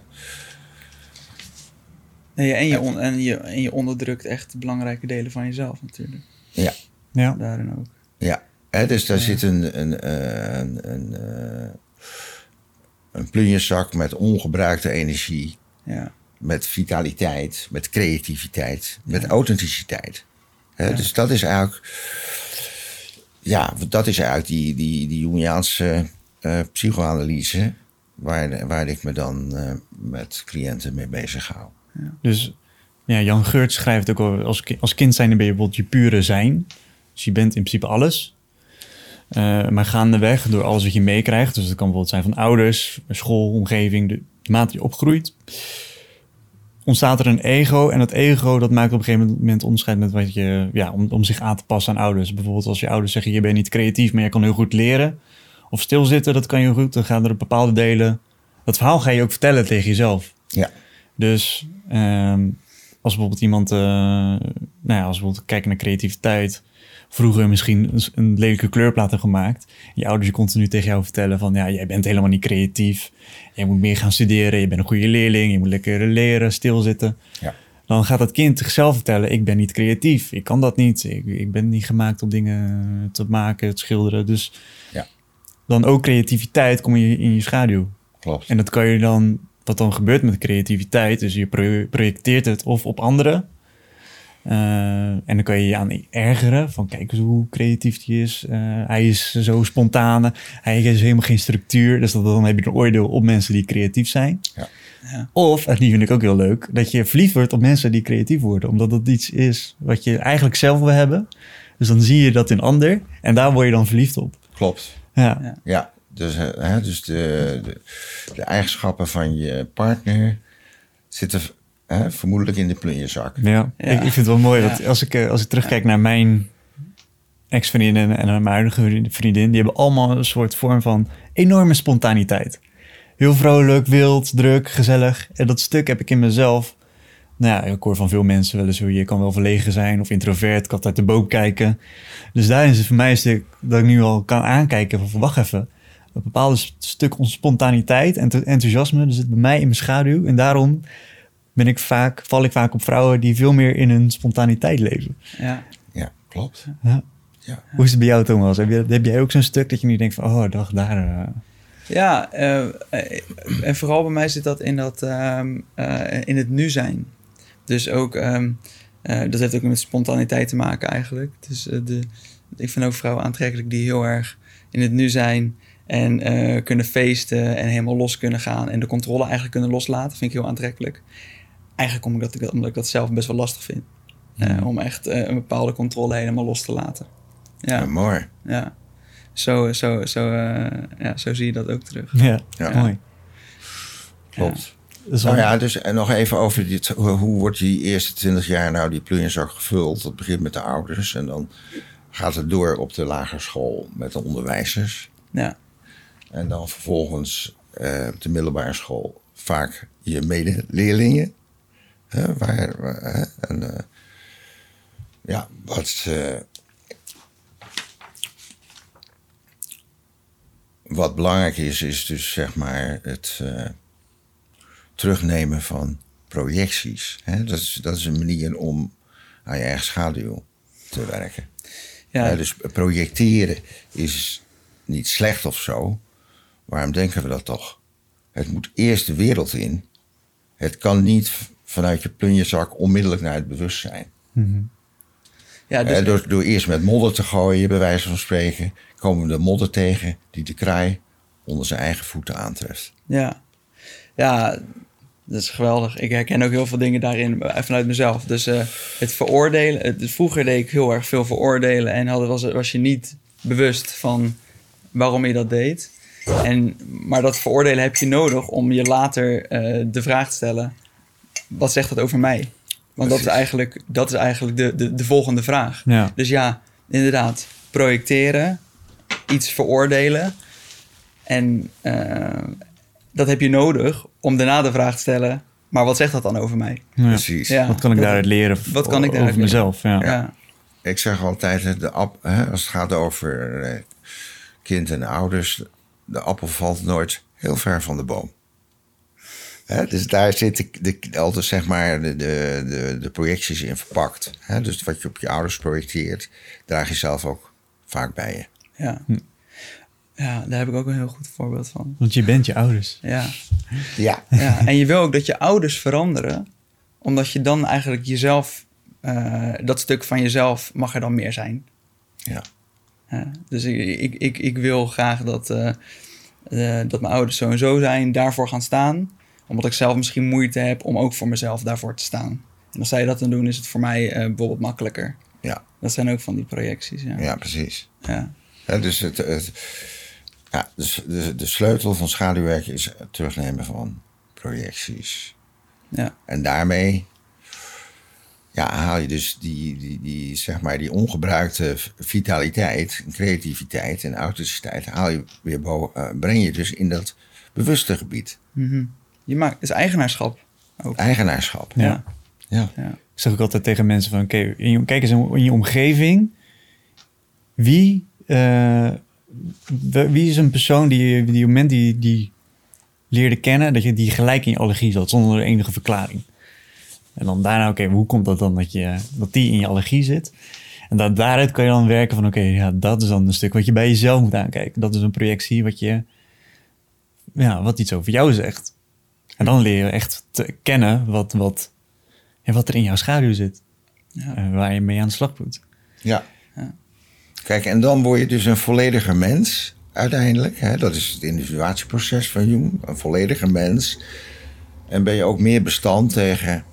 Nee, en, je on- en, je, en je onderdrukt echt belangrijke delen van jezelf natuurlijk. Ja, Ja. Daarin ook. ja. Hè, dus daar zit een, een, eh, een, een, eh, een plunjeszak met ongebruikte energie, Ja, met vitaliteit, met creativiteit, met authenticiteit. Hè, Dus dat is eigenlijk, ja, dat is eigenlijk die, die, die Jungiaanse eh, psychoanalyse waar, waar ik me dan eh, met cliënten mee bezig hou. Dus ja, Jan Geurt schrijft ook al, als, als kind zijn ben je bijvoorbeeld je pure zijn. Dus je bent in principe alles. Eh, maar gaandeweg, door alles wat je meekrijgt, dus dat kan bijvoorbeeld zijn van ouders, school, omgeving, de mate je opgroeit, ontstaat er een ego. En dat ego, dat maakt op een gegeven moment onderscheid met wat je, ja, om, om zich aan te passen aan ouders. Bijvoorbeeld als je ouders zeggen, je bent niet creatief, maar je kan heel goed leren. Of stilzitten, dat kan je goed. Dan gaan er bepaalde delen, dat verhaal ga je ook vertellen tegen jezelf. Ja, Dus ehm, als bijvoorbeeld iemand, eh, nou ja, als we bijvoorbeeld kijken naar creativiteit, vroeger misschien een, een lelijke kleurplaat hebben gemaakt. Je ouders je continu tegen jou vertellen van, ja, jij bent helemaal niet creatief. Jij moet meer gaan studeren, je bent een goede leerling, je moet lekker leren, stilzitten. ja. Dan gaat dat kind zichzelf vertellen, ik ben niet creatief, ik kan dat niet. Ik, ik ben niet gemaakt om dingen te maken, te schilderen. Dus Ja. dan ook creativiteit kom je in je schaduw. klopt. En dat kan je dan, wat dan gebeurt met creativiteit, dus je pro- projecteert het of op anderen. Eh, en dan kan je je aan ergeren, van kijk eens hoe creatief die is. Eh, hij is zo spontaan, hij heeft helemaal geen structuur. Dus dat, dan heb je een oordeel op mensen die creatief zijn. Ja. Ja. Of, en die vind ik ook heel leuk, dat je verliefd wordt op mensen die creatief worden. Omdat dat iets is wat je eigenlijk zelf wil hebben. Dus dan zie je dat in ander en daar word je dan verliefd op. Klopt. Ja, Ja. Ja, dus, eh, hè, dus de, de, de eigenschappen van je partner zitten hè, vermoedelijk in de plunjezak. Ja, Ja. Ik, ik vind het wel mooi. Ja. Want als ik, eh, als ik terugkijk naar mijn ex-vriendin en mijn huidige vriendin, die hebben allemaal een soort vorm van enorme spontaniteit. Heel vrolijk, wild, druk, gezellig. En dat stuk heb ik in mezelf. Nou ja, ik hoor van veel mensen wel eens hoe je kan wel verlegen zijn of introvert, kan uit de boom kijken. Dus daarin is het voor mij een stuk dat ik nu al kan aankijken van wacht even. Een bepaald st- stuk onze spontaniteit en enthousiasme, dat zit bij mij in mijn schaduw. En daarom ben ik vaak, val ik vaak op vrouwen die veel meer in hun spontaniteit leven. Ja. Ja, klopt. Ja. Ja. Hoe is het bij jou, Thomas? Heb, je, heb jij ook zo'n stuk dat je nu denkt van, oh, dag, daar... eh, Ja, eh, en vooral bij mij zit dat in, dat, ehm, eh, in het nu zijn. Dus ook, ehm, eh, dat heeft ook met spontaniteit te maken eigenlijk. Dus de, ik vind ook vrouwen aantrekkelijk die heel erg in het nu zijn en eh, kunnen feesten en helemaal los kunnen gaan en de controle eigenlijk kunnen loslaten. Vind ik heel aantrekkelijk. Eigenlijk omdat ik dat, omdat ik dat zelf best wel lastig vind. Eh, om echt eh, een bepaalde controle helemaal los te laten. Ja, Ja, mooi. ja. Zo, zo, zo, eh, ja, zo zie je dat ook terug. ja, Ja. mooi. Klopt. Wel- Nou ja, dus en nog even over dit, hoe, hoe wordt die eerste 20 jaar nou die plunjezak gevuld? Dat begint met de ouders en dan gaat het door op de lagere school met de onderwijzers. Ja. En dan vervolgens eh, op de middelbare school vaak je medeleerlingen. Hè, waar, waar, hè, en, eh, ja, wat, eh, wat belangrijk is, is dus zeg maar het eh, terugnemen van projecties. Hè? Dat, is, dat is een manier om aan je eigen schaduw te werken. Ja, Ja, dus projecteren is niet slecht of zo. Waarom denken we dat toch? Het moet eerst de wereld in. Het kan niet vanuit je plunjezak onmiddellijk naar het bewustzijn. Mhm. ja, dus, door, door eerst met modder te gooien, bij wijze van spreken, komen we de modder tegen die de kraai onder zijn eigen voeten aantreft. ja. ja, dat is geweldig. Ik herken ook heel veel dingen daarin vanuit mezelf. Dus eh, het veroordelen. Het, vroeger deed ik heel erg veel veroordelen en had, was, was je niet bewust van waarom je dat deed. En, maar dat veroordelen heb je nodig om je later eh, de vraag te stellen: wat zegt dat over mij? Want dat is eigenlijk, dat is eigenlijk de, de, de volgende vraag. Ja. Dus ja, inderdaad, projecteren, iets veroordelen. En eh, dat heb je nodig om daarna de vraag te stellen: maar wat zegt dat dan over mij? Ja. Precies. Ja. Wat kan ik dat- daaruit leren wat kan ik over daaruit leren? mezelf? Ja. Ja, Ik zeg altijd, hè, de ap, hè, als het gaat over eh, kind en ouders, de appel valt nooit heel ver van de boom. Hè, dus daar zitten de, altijd zeg maar de, de, de, projecties in verpakt. Hè, dus wat je op je ouders projecteert, draag je zelf ook vaak bij je. Ja. ja, daar heb ik ook een heel goed voorbeeld van. Want je bent je ouders. Ja. Ja. ja. En je wil ook dat je ouders veranderen, omdat je dan eigenlijk jezelf, eh, dat stuk van jezelf mag er dan meer zijn. Ja. Ja, dus ik, ik, ik, ik wil graag dat, eh, eh, dat mijn ouders zo en zo zijn, daarvoor gaan staan. Omdat ik zelf misschien moeite heb om ook voor mezelf daarvoor te staan. En als zij dat dan doen, is het voor mij eh, bijvoorbeeld makkelijker. Ja. Dat zijn ook van die projecties. Ja. ja, precies. Ja. Dus het, het, ja, dus de, de sleutel van schaduwwerk is het terugnemen van projecties. Ja. En daarmee ja, haal je dus die, die, die, zeg maar, die ongebruikte vitaliteit, creativiteit en authenticiteit, haal je weer bo- eh, breng je dus in dat bewuste gebied. Mhm. Je maakt, het is eigenaarschap ook. Eigenaarschap. Ja. Ja. Ja. Ik zeg ook altijd tegen mensen van, oké, kijk eens in je omgeving. Wie, eh, wie is een persoon die je die moment die, die leerde kennen, dat je die gelijk in je allergie zat, zonder enige verklaring. En dan daarna, oké, hoe komt dat dan dat, je, dat die in je allergie zit? En dat, daaruit kan je dan werken van, oké, ja, dat is dan een stuk wat je bij jezelf moet aankijken. Dat is een projectie wat je, ja, wat iets over jou zegt. En dan leer je echt te kennen wat, wat, ja, wat er in jouw schaduw zit. Ja. En waar je mee aan de slag moet. Ja. Ja. Kijk, en dan word je dus een vollediger mens uiteindelijk. Hè? Dat is het individuatieproces van Jung. Een vollediger mens. En ben je ook meer bestand tegen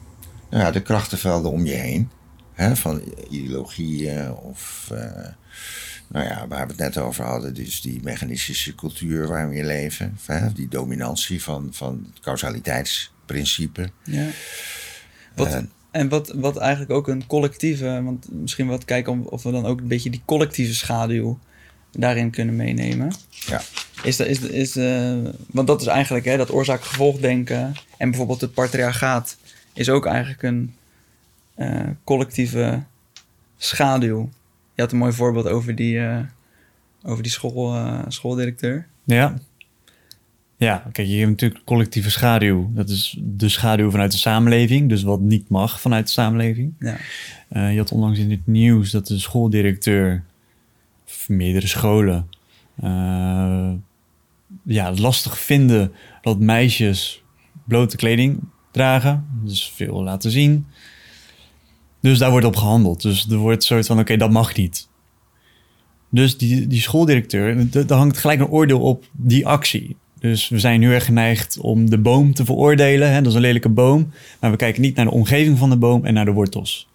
nou ja, de krachtenvelden om je heen. Hè? Van ideologieën of... eh, nou ja, waar we het net over hadden, dus die mechanistische cultuur waar we in leven. Die dominantie van, van het causaliteitsprincipe. Ja. Wat, Eh. en wat, wat eigenlijk ook een collectieve, want misschien wat kijken of we dan ook een beetje die collectieve schaduw daarin kunnen meenemen. Ja. Is, dat- is, is, eh, want dat is eigenlijk hè, dat oorzaak-gevolg denken en bijvoorbeeld het patriarchaat is ook eigenlijk een eh, collectieve schaduw. Je had een mooi voorbeeld over die, eh, over die school, eh, schooldirecteur. Ja. Ja, kijk, je hebt natuurlijk collectieve schaduw. Dat is de schaduw vanuit de samenleving. Dus wat niet mag vanuit de samenleving. Ja. Eh, je had onlangs in het nieuws dat de schooldirecteur... of meerdere scholen... ja, lastig vinden dat meisjes blote kleding dragen. Dus veel laten zien. Dus daar wordt op gehandeld. Dus er wordt een soort van, oké, dat mag niet. Dus die, die schooldirecteur, daar hangt gelijk een oordeel op die actie. Dus we zijn nu erg geneigd om de boom te veroordelen. Hè? Dat is een lelijke boom. Maar we kijken niet naar de omgeving van de boom en naar de wortels.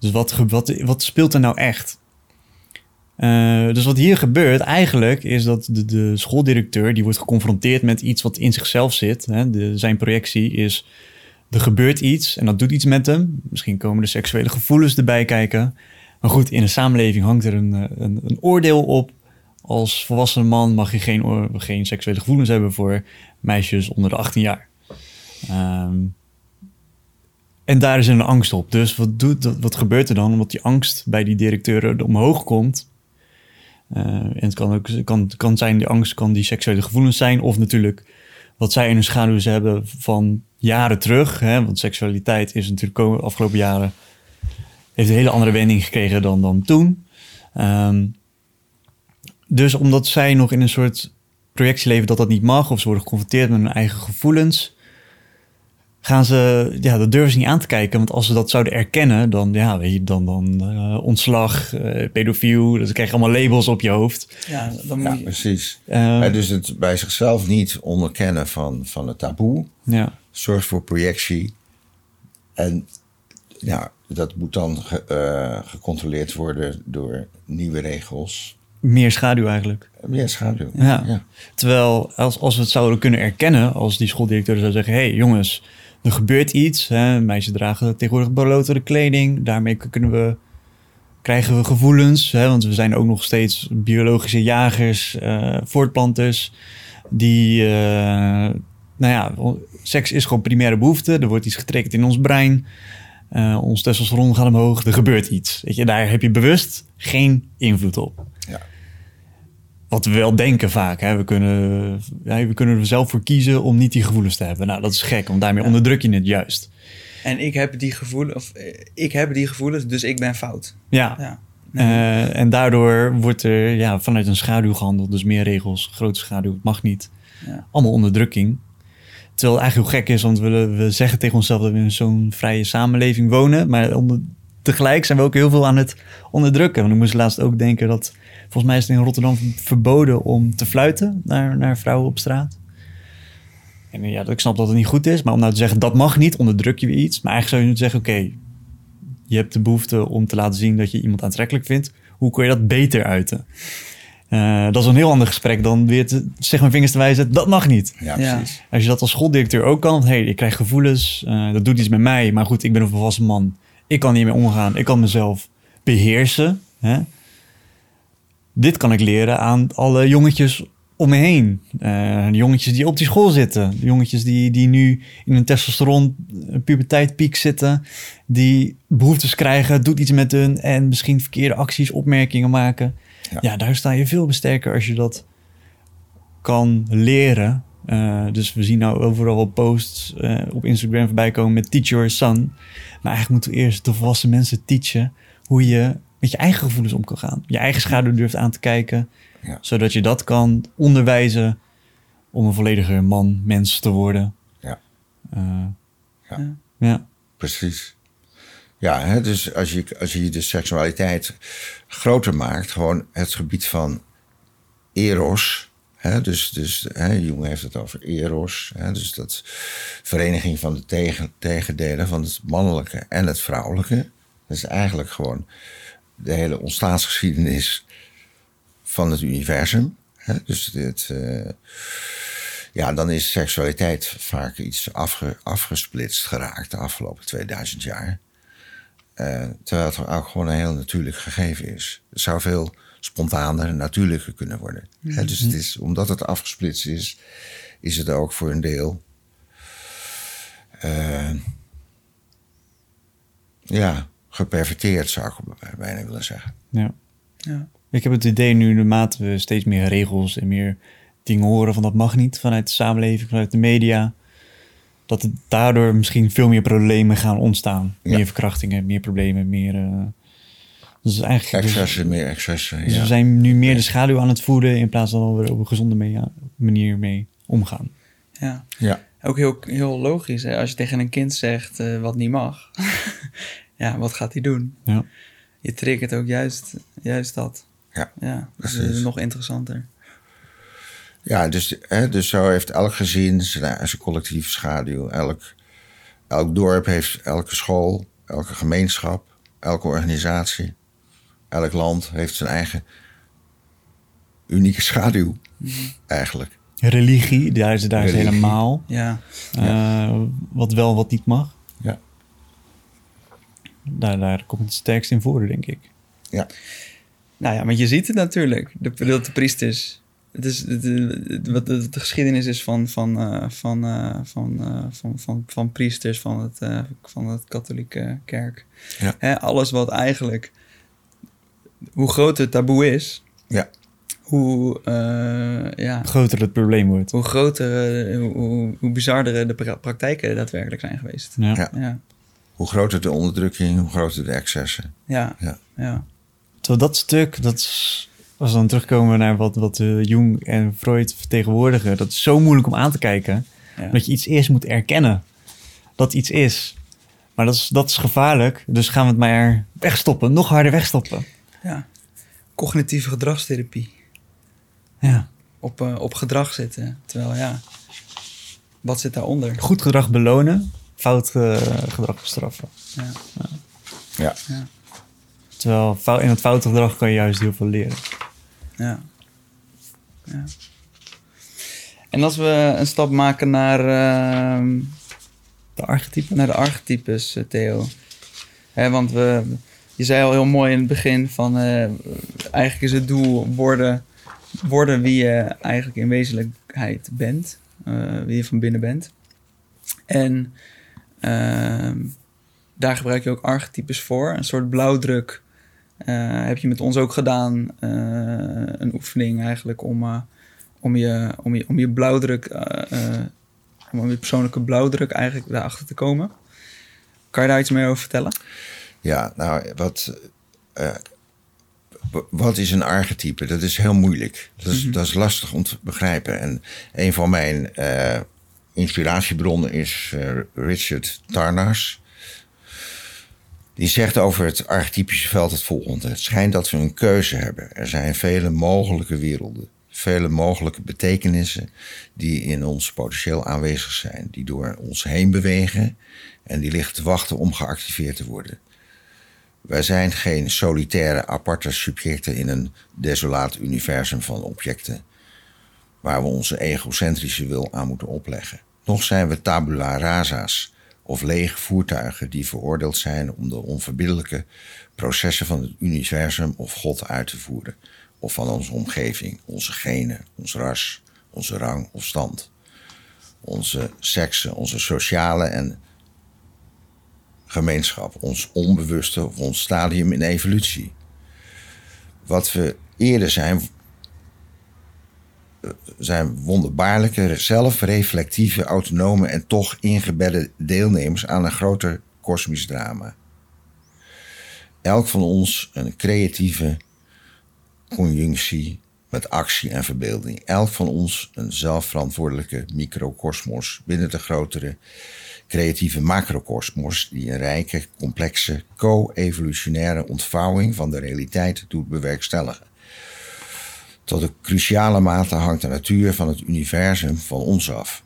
Dus wat, wat, wat speelt er nou echt? Eh, dus wat hier gebeurt eigenlijk is dat de, de schooldirecteur... die wordt geconfronteerd met iets wat in zichzelf zit. Hè? Zijn projectie is, er gebeurt iets en dat doet iets met hem. Misschien komen de seksuele gevoelens erbij kijken. Maar goed, in de samenleving hangt er een, eh, een, een oordeel op. Als volwassen man mag je geen, geen seksuele gevoelens hebben voor meisjes onder de 18 jaar. Ehm, en daar is een angst op. Dus wat, doet, wat gebeurt er dan? Omdat die angst bij die directeuren omhoog komt. Eh, en het kan ook kan, kan zijn, die angst kan die seksuele gevoelens zijn. Of natuurlijk wat zij in hun schaduw hebben van jaren terug. Hè? Want seksualiteit is natuurlijk de afgelopen jaren... heeft een hele andere wending gekregen dan, dan toen. Ehm, dus omdat zij nog in een soort projectie leven dat dat niet mag... of ze worden geconfronteerd met hun eigen gevoelens gaan ze, ja, dat durven ze niet aan te kijken. Want als ze dat zouden erkennen, dan, ja, weet je, dan, dan eh, ontslag, eh, pedofiel, dus dan krijg je allemaal labels op je hoofd. Ja, dan Ja, je... precies. Hè, dus het bij zichzelf niet onderkennen van, van het taboe ja, zorgt voor projectie. En ja, dat moet dan ge- eh, gecontroleerd worden door nieuwe regels. meer schaduw eigenlijk. Meer schaduw. Ja. Terwijl als, als we het zouden kunnen erkennen, als die schooldirecteur zou zeggen: hé hey, jongens, er gebeurt iets. Hè? Meisjes dragen tegenwoordig blotere kleding. Daarmee kunnen we, krijgen we gevoelens. Hè? Want we zijn ook nog steeds biologische jagers, eh, voortplanters. Die, eh, nou ja, seks is gewoon primaire behoefte. Er wordt iets getriggerd in ons brein. Eh, ons testosteron gaat omhoog. Er gebeurt iets. Weet je, daar heb je bewust geen invloed op. Ja. Wat we wel denken vaak. Hè? We, kunnen, ja, we kunnen er zelf voor kiezen om niet die gevoelens te hebben. Nou, dat is gek, want daarmee onderdruk je het juist. En ik heb die gevoelens, of eh, ik heb die gevoelens, dus ik ben fout. Ja. Ja. Eh, en daardoor wordt er ja, vanuit een schaduw gehandeld. Dus meer regels, grote schaduw, het mag niet. Ja. Allemaal onderdrukking. Terwijl het eigenlijk heel gek is, want we, we zeggen tegen onszelf dat we in zo'n vrije samenleving wonen. Maar tegelijk zijn we ook heel veel aan het onderdrukken. Want ik moest laatst ook denken dat, volgens mij is het in Rotterdam verboden om te fluiten naar, naar vrouwen op straat. En ja, ik snap dat het niet goed is, maar om nou te zeggen dat mag niet, onderdruk je weer iets. Maar eigenlijk zou je moeten zeggen, oké, je hebt de behoefte om te laten zien dat je iemand aantrekkelijk vindt. Hoe kun je dat beter uiten? Uh, dat is een heel ander gesprek dan weer te, zeg mijn vingers te wijzen, dat mag niet. Ja, Ja. precies. Als je dat als schooldirecteur ook kan, hé, hey, ik krijg gevoelens, eh, dat doet iets met mij, maar goed, ik ben een volwassen man. Ik kan niet meer omgaan, ik kan mezelf beheersen. Hè? Dit kan ik leren aan alle jongetjes om me heen. Eh, de jongetjes die op die school zitten. De jongetjes die, die nu in een testosteron puberteitpiek zitten. Die behoeftes krijgen, doet iets met hun. En misschien verkeerde acties, opmerkingen maken. Ja. Ja, daar sta je veel sterker als je dat kan leren. Eh, dus we zien nou overal wel posts eh, op Instagram voorbij komen met teach your son. Maar eigenlijk moeten we eerst de volwassen mensen teachen hoe je met je eigen gevoelens om kan gaan. Je eigen schaduw durft aan te kijken. Ja. Zodat je dat kan onderwijzen om een vollediger man, mens te worden. Ja. Eh, Ja. Ja. ja. Precies. Ja, hè, dus als je, als je de seksualiteit groter maakt, gewoon het gebied van eros. Hè, dus dus hè, Jung heeft het over eros. Hè, dus dat vereniging van de tegen, tegendelen van het mannelijke en het vrouwelijke. Dat is eigenlijk gewoon de hele ontstaansgeschiedenis van het universum. Hè, dus dit, eh, ja, dan is seksualiteit vaak iets afge, afgesplitst geraakt de afgelopen 2000 jaar. Eh, terwijl het ook gewoon een heel natuurlijk gegeven is. Het zou veel spontaner, natuurlijker kunnen worden. Hè, dus het is, omdat het afgesplitst is, is het ook voor een deel. eh, ja, geperverteerd zou ik bijna willen zeggen. ja. Ja. Ik heb het idee nu, naarmate we steeds meer regels en meer dingen horen van dat mag niet vanuit de samenleving, vanuit de media, dat het daardoor misschien veel meer problemen gaan ontstaan. Ja. Meer verkrachtingen, meer problemen, meer. eh, dus eigenlijk. Excessen, meer excessen. Dus ja. we zijn nu meer de schaduw aan het voeden in plaats van we er op een gezonde mee- manier mee omgaan. ja. ja. Ook heel, heel logisch, hè? als je tegen een kind zegt eh, wat niet mag. ja, wat gaat hij doen? Ja. Je triggert ook juist, juist dat. Ja, Ja, dat is precies. nog interessanter. Ja, dus, hè, dus zo heeft elk gezin zijn, zijn collectieve schaduw. Elk, elk dorp heeft elke school, elke gemeenschap, elke organisatie. Elk land heeft zijn eigen unieke schaduw, eigenlijk. Religie, daar is, daar is Religie. helemaal. Ja, eh, wat wel, wat niet mag. Ja. Daar, daar komt het sterkst in voor, denk ik. Ja, nou ja, maar je ziet het natuurlijk. De, de, de priesters. Het is, het, het- wat de, de geschiedenis is van, van, eh, van, eh, van, eh, van, van, van priesters van het, eh, van het katholieke kerk. Ja. Hè, alles wat eigenlijk... Hoe groot het taboe is... ja, Hoe, eh, ja, groter het probleem wordt. hoe groter, hoe, hoe, hoe bizardere de pra- praktijken daadwerkelijk zijn geweest. Ja. Ja. Ja, hoe groter de onderdrukking, hoe groter de excessen. ja, Ja. ja. Terwijl dat stuk, dat is, als we dan terugkomen naar wat, wat Jung en Freud vertegenwoordigen, dat is zo moeilijk om aan te kijken. Ja. Dat je iets eerst moet erkennen. Dat iets is. Maar dat is, dat is gevaarlijk. Dus gaan we het maar wegstoppen. Nog harder wegstoppen. ja. Cognitieve gedragstherapie. Ja. Op, eh, op gedrag zitten. Terwijl ja, wat zit daaronder? Goed gedrag belonen. Fout eh, gedrag bestraffen. Ja, Ja, ja, Terwijl in het foute gedrag kan je juist heel veel leren. ja. ja. En als we een stap maken naar, ehm, De archetype. naar de archetypes, eh, Theo. Hè, want we, je zei al heel mooi in het begin van... eh, eigenlijk is het doel worden, worden wie je eigenlijk in wezenlijkheid bent. eh, wie je van binnen bent. En ehm, daar gebruik je ook archetypes voor. Een soort blauwdruk heb je met ons ook gedaan. eh, een oefening eigenlijk om, eh, om, je, om, je, om je blauwdruk, eh, eh, om je persoonlijke blauwdruk eigenlijk daarachter te komen. Kan je daar iets meer over vertellen? Ja, nou, wat, eh, wat is een archetype? Dat is heel moeilijk. Dat is, dat is lastig om te begrijpen. En een van mijn eh, inspiratiebronnen is eh, Richard Tarnas. Die zegt over het archetypische veld het volgende. Het schijnt dat we een keuze hebben. Er zijn vele mogelijke werelden. Vele mogelijke betekenissen die in ons potentieel aanwezig zijn. Die door ons heen bewegen en die liggen te wachten om geactiveerd te worden. Wij zijn geen solitaire aparte subjecten in een desolaat universum van objecten waar we onze egocentrische wil aan moeten opleggen. Nog zijn we tabula rasa's of lege voertuigen die veroordeeld zijn om de onverbiddelijke processen van het universum of God uit te voeren, of van onze omgeving, onze genen, ons ras, onze rang of stand, onze seksen, onze sociale en gemeenschap, ons onbewuste of ons stadium in evolutie. Wat we eerder zijn, zijn wonderbaarlijke, zelfreflectieve, autonome en toch ingebedde deelnemers aan een groter kosmisch drama. Elk van ons een creatieve conjunctie met actie en verbeelding. Elk van ons een zelfverantwoordelijke microcosmos binnen de grotere creatieve macrocosmos die een rijke, complexe, co-evolutionaire ontvouwing van de realiteit doet bewerkstelligen. Tot een cruciale mate hangt de natuur van het universum van ons af.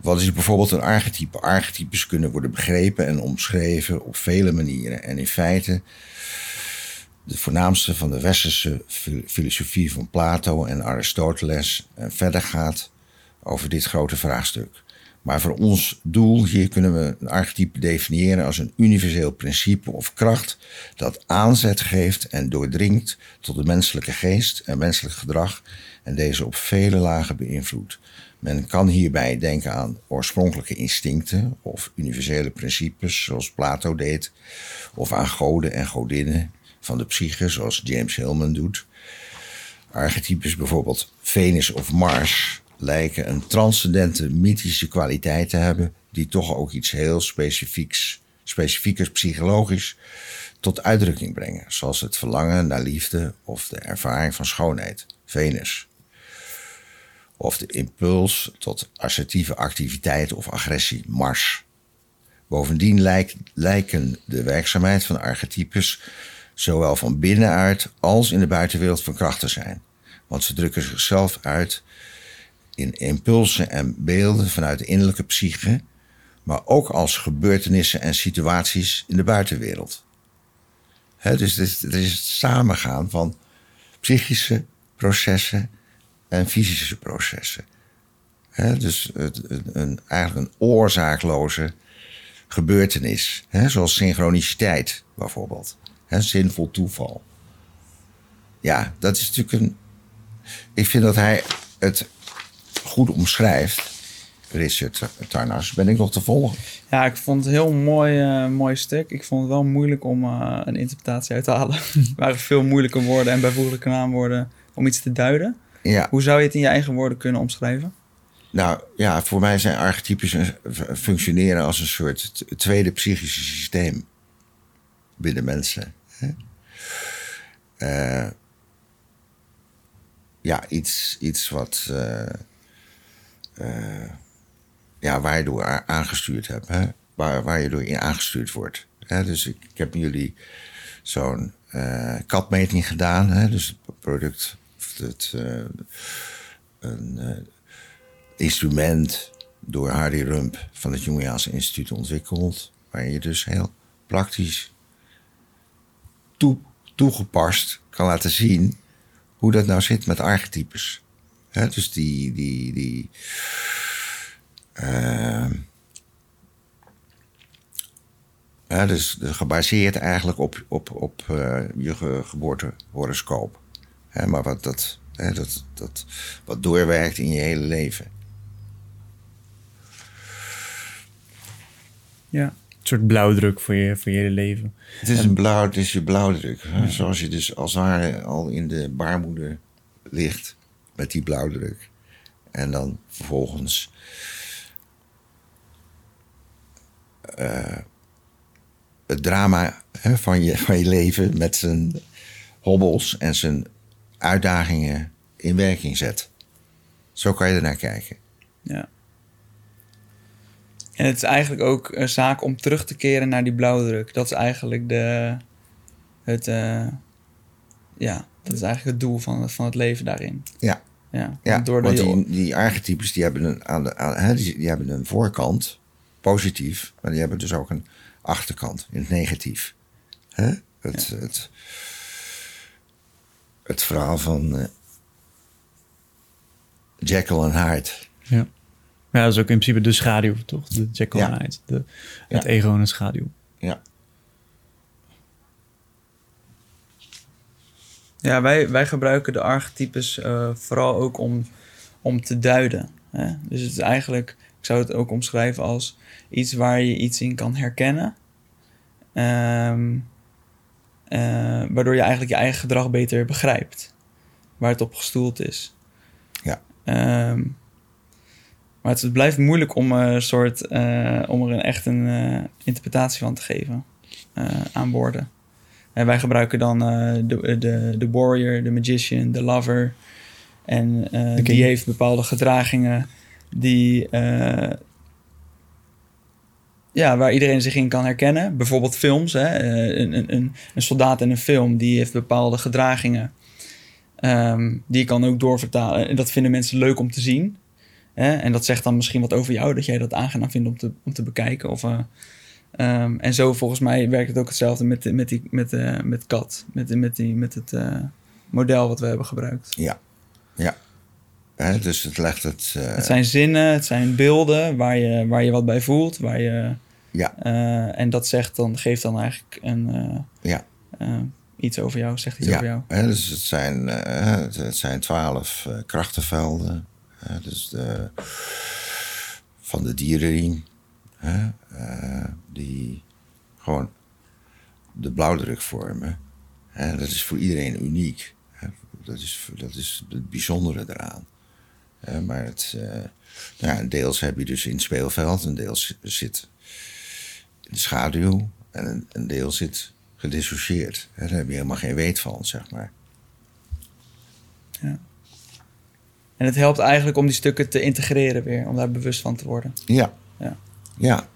Wat is bijvoorbeeld een archetype? Archetypes kunnen worden begrepen en omschreven op vele manieren. En in feite, de voornaamste van de westerse fil- filosofie van Plato en Aristoteles en verder gaat over dit grote vraagstuk. Maar voor ons doel hier kunnen we een archetype definiëren als een universeel principe of kracht dat aanzet geeft en doordringt tot de menselijke geest en menselijk gedrag en deze op vele lagen beïnvloedt. Men kan hierbij denken aan oorspronkelijke instincten of universele principes zoals Plato deed, of aan goden en godinnen van de psyche zoals James Hillman doet. Archetypes bijvoorbeeld Venus of Mars lijken een transcendente mythische kwaliteit te hebben die toch ook iets heel specifieks, psychologisch tot uitdrukking brengen, zoals het verlangen naar liefde of de ervaring van schoonheid, Venus. Of de impuls tot assertieve activiteit of agressie, Mars. Bovendien lijkt, lijken de werkzaamheid van archetypes zowel van binnenuit als in de buitenwereld van kracht te zijn. Want ze drukken zichzelf uit in impulsen en beelden vanuit de innerlijke psyche, maar ook als gebeurtenissen en situaties in de buitenwereld. Hè, dus het is, het samengaan van psychische processen en fysische processen. Dus het, een, eigenlijk een oorzaakloze gebeurtenis, zoals synchroniciteit bijvoorbeeld. Hè, zinvol toeval. Ja, dat is natuurlijk een. Ik vind dat hij het goed omschrijft, Richard Tarnas. Ben ik nog te volgen? Ja, ik vond het een heel mooi, eh, mooi stuk. Ik vond het wel moeilijk om eh, een interpretatie uit te halen. er waren veel moeilijke woorden en bijvoeglijke naamwoorden om iets te duiden. Ja. Hoe zou je het in je eigen woorden kunnen omschrijven? Nou ja, voor mij zijn archetypes functioneren als een soort tweede psychische systeem binnen mensen. Hè? Eh, ja, iets, iets wat. Eh, ja, waar je door aangestuurd hebt. Hè? Waar, waar je door in aangestuurd wordt. Hè? Dus ik, heb jullie zo'n eh, katmeting gedaan. Hè? Dus het product. Het, eh, een, instrument door Hardy Rump van het Jungiaanse Instituut ontwikkeld. Waar je dus heel praktisch toe, toegepast kan laten zien hoe dat nou zit met archetypes. Hè, dus die. die, die ja, dus gebaseerd eigenlijk op, op, op eh, je ge- geboortehoroscoop. Hè, maar wat, dat, hè, dat, dat, wat doorwerkt in je hele leven. Ja. soort blauwdruk voor je, voor je hele leven. Het is, een blauw, het is je blauwdruk. Zoals je dus als ware al in de baarmoeder ligt met die blauwdruk. En dan vervolgens eh, het drama hè, van, je, van je leven met zijn hobbels en zijn uitdagingen in werking zet. Zo kan je ernaar kijken. Ja. En het is eigenlijk ook een zaak om terug te keren naar die blauwdruk. Dat is eigenlijk de, het, eh, ja, dat is eigenlijk het doel van, van het leven daarin. Ja. Ja, Ja, doordat want die, die archetypes die hebben, een, aan de, aan, hè, die, die hebben een voorkant, positief, maar die hebben dus ook een achterkant, in het negatief. Hè? Het, het, het verhaal van eh, Jekyll en Hyde. Ja. Ja, dat is ook in principe de schaduw, toch? De Jekyll Ja. en Hyde. De, het ego en de schaduw. Ja. Ja, wij, wij gebruiken de archetypes eh, vooral ook om, om te duiden. Hè? Dus het is eigenlijk, ik zou het ook omschrijven als iets waar je iets in kan herkennen. Ehm, eh, waardoor je eigenlijk je eigen gedrag beter begrijpt. Waar het op gestoeld is. Ja. Ehm, maar het, het blijft moeilijk om, een soort, eh, om er een, echt een interpretatie van te geven aan woorden. En wij gebruiken dan eh, de, de, de warrior, de magician, de lover. En eh, die heeft bepaalde gedragingen die, eh, ja, waar iedereen zich in kan herkennen. Bijvoorbeeld films. Hè? Een, een, een, een soldaat in een film die heeft bepaalde gedragingen. Ehm, die kan ook doorvertalen. En dat vinden mensen leuk om te zien. Hè? En dat zegt dan misschien wat over jou, dat jij dat aangenaam vindt om te, om te bekijken. Of, ehm, en zo volgens mij werkt het ook hetzelfde met, met, die, met, eh, met kat. Met, met, die, met het eh, model wat we hebben gebruikt. Ja. Ja. Dus het legt het... eh, Het zijn zinnen, het zijn beelden waar je, waar je wat bij voelt. Waar je, Ja. en dat zegt dan, geeft dan eigenlijk een, Ja. iets over jou, zegt iets ja. over jou. Hè, dus het zijn, het, zijn twaalf krachtenvelden. Dus de, van de dierenriem. Hè, eh, die gewoon de blauwdruk vormen. Hè, dat is voor iedereen uniek. Hè, dat, is, dat is het bijzondere eraan. Hè, maar het, eh, ja, deels heb je dus in het speelveld, een deel zi- zit in de schaduw en een, een deel zit gedissocieerd. Hè, Daar heb je helemaal geen weet van, zeg maar. En het helpt eigenlijk om die stukken te integreren weer, om daar bewust van te worden. Ja. Ja.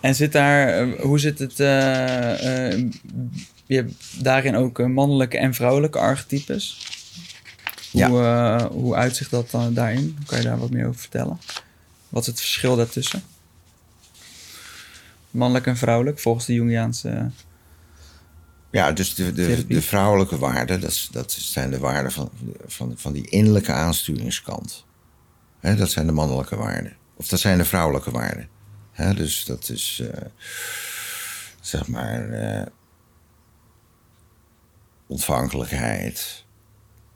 En zit daar, eh, hoe zit het, eh, eh, je hebt daarin ook mannelijke en vrouwelijke archetypes. Ja. Hoe, hoe uitzicht dat dan daarin? Kan je daar wat meer over vertellen? Wat is het verschil daartussen? Mannelijk en vrouwelijk, volgens de Jungiaanse... Ja, dus de, de, de vrouwelijke waarden, dat, dat zijn de waarden van, van, van die innerlijke aansturingskant. Dat zijn de mannelijke waarden. Of dat zijn de vrouwelijke waarden. Hè, dus dat is, eh, zeg maar, eh, ontvankelijkheid.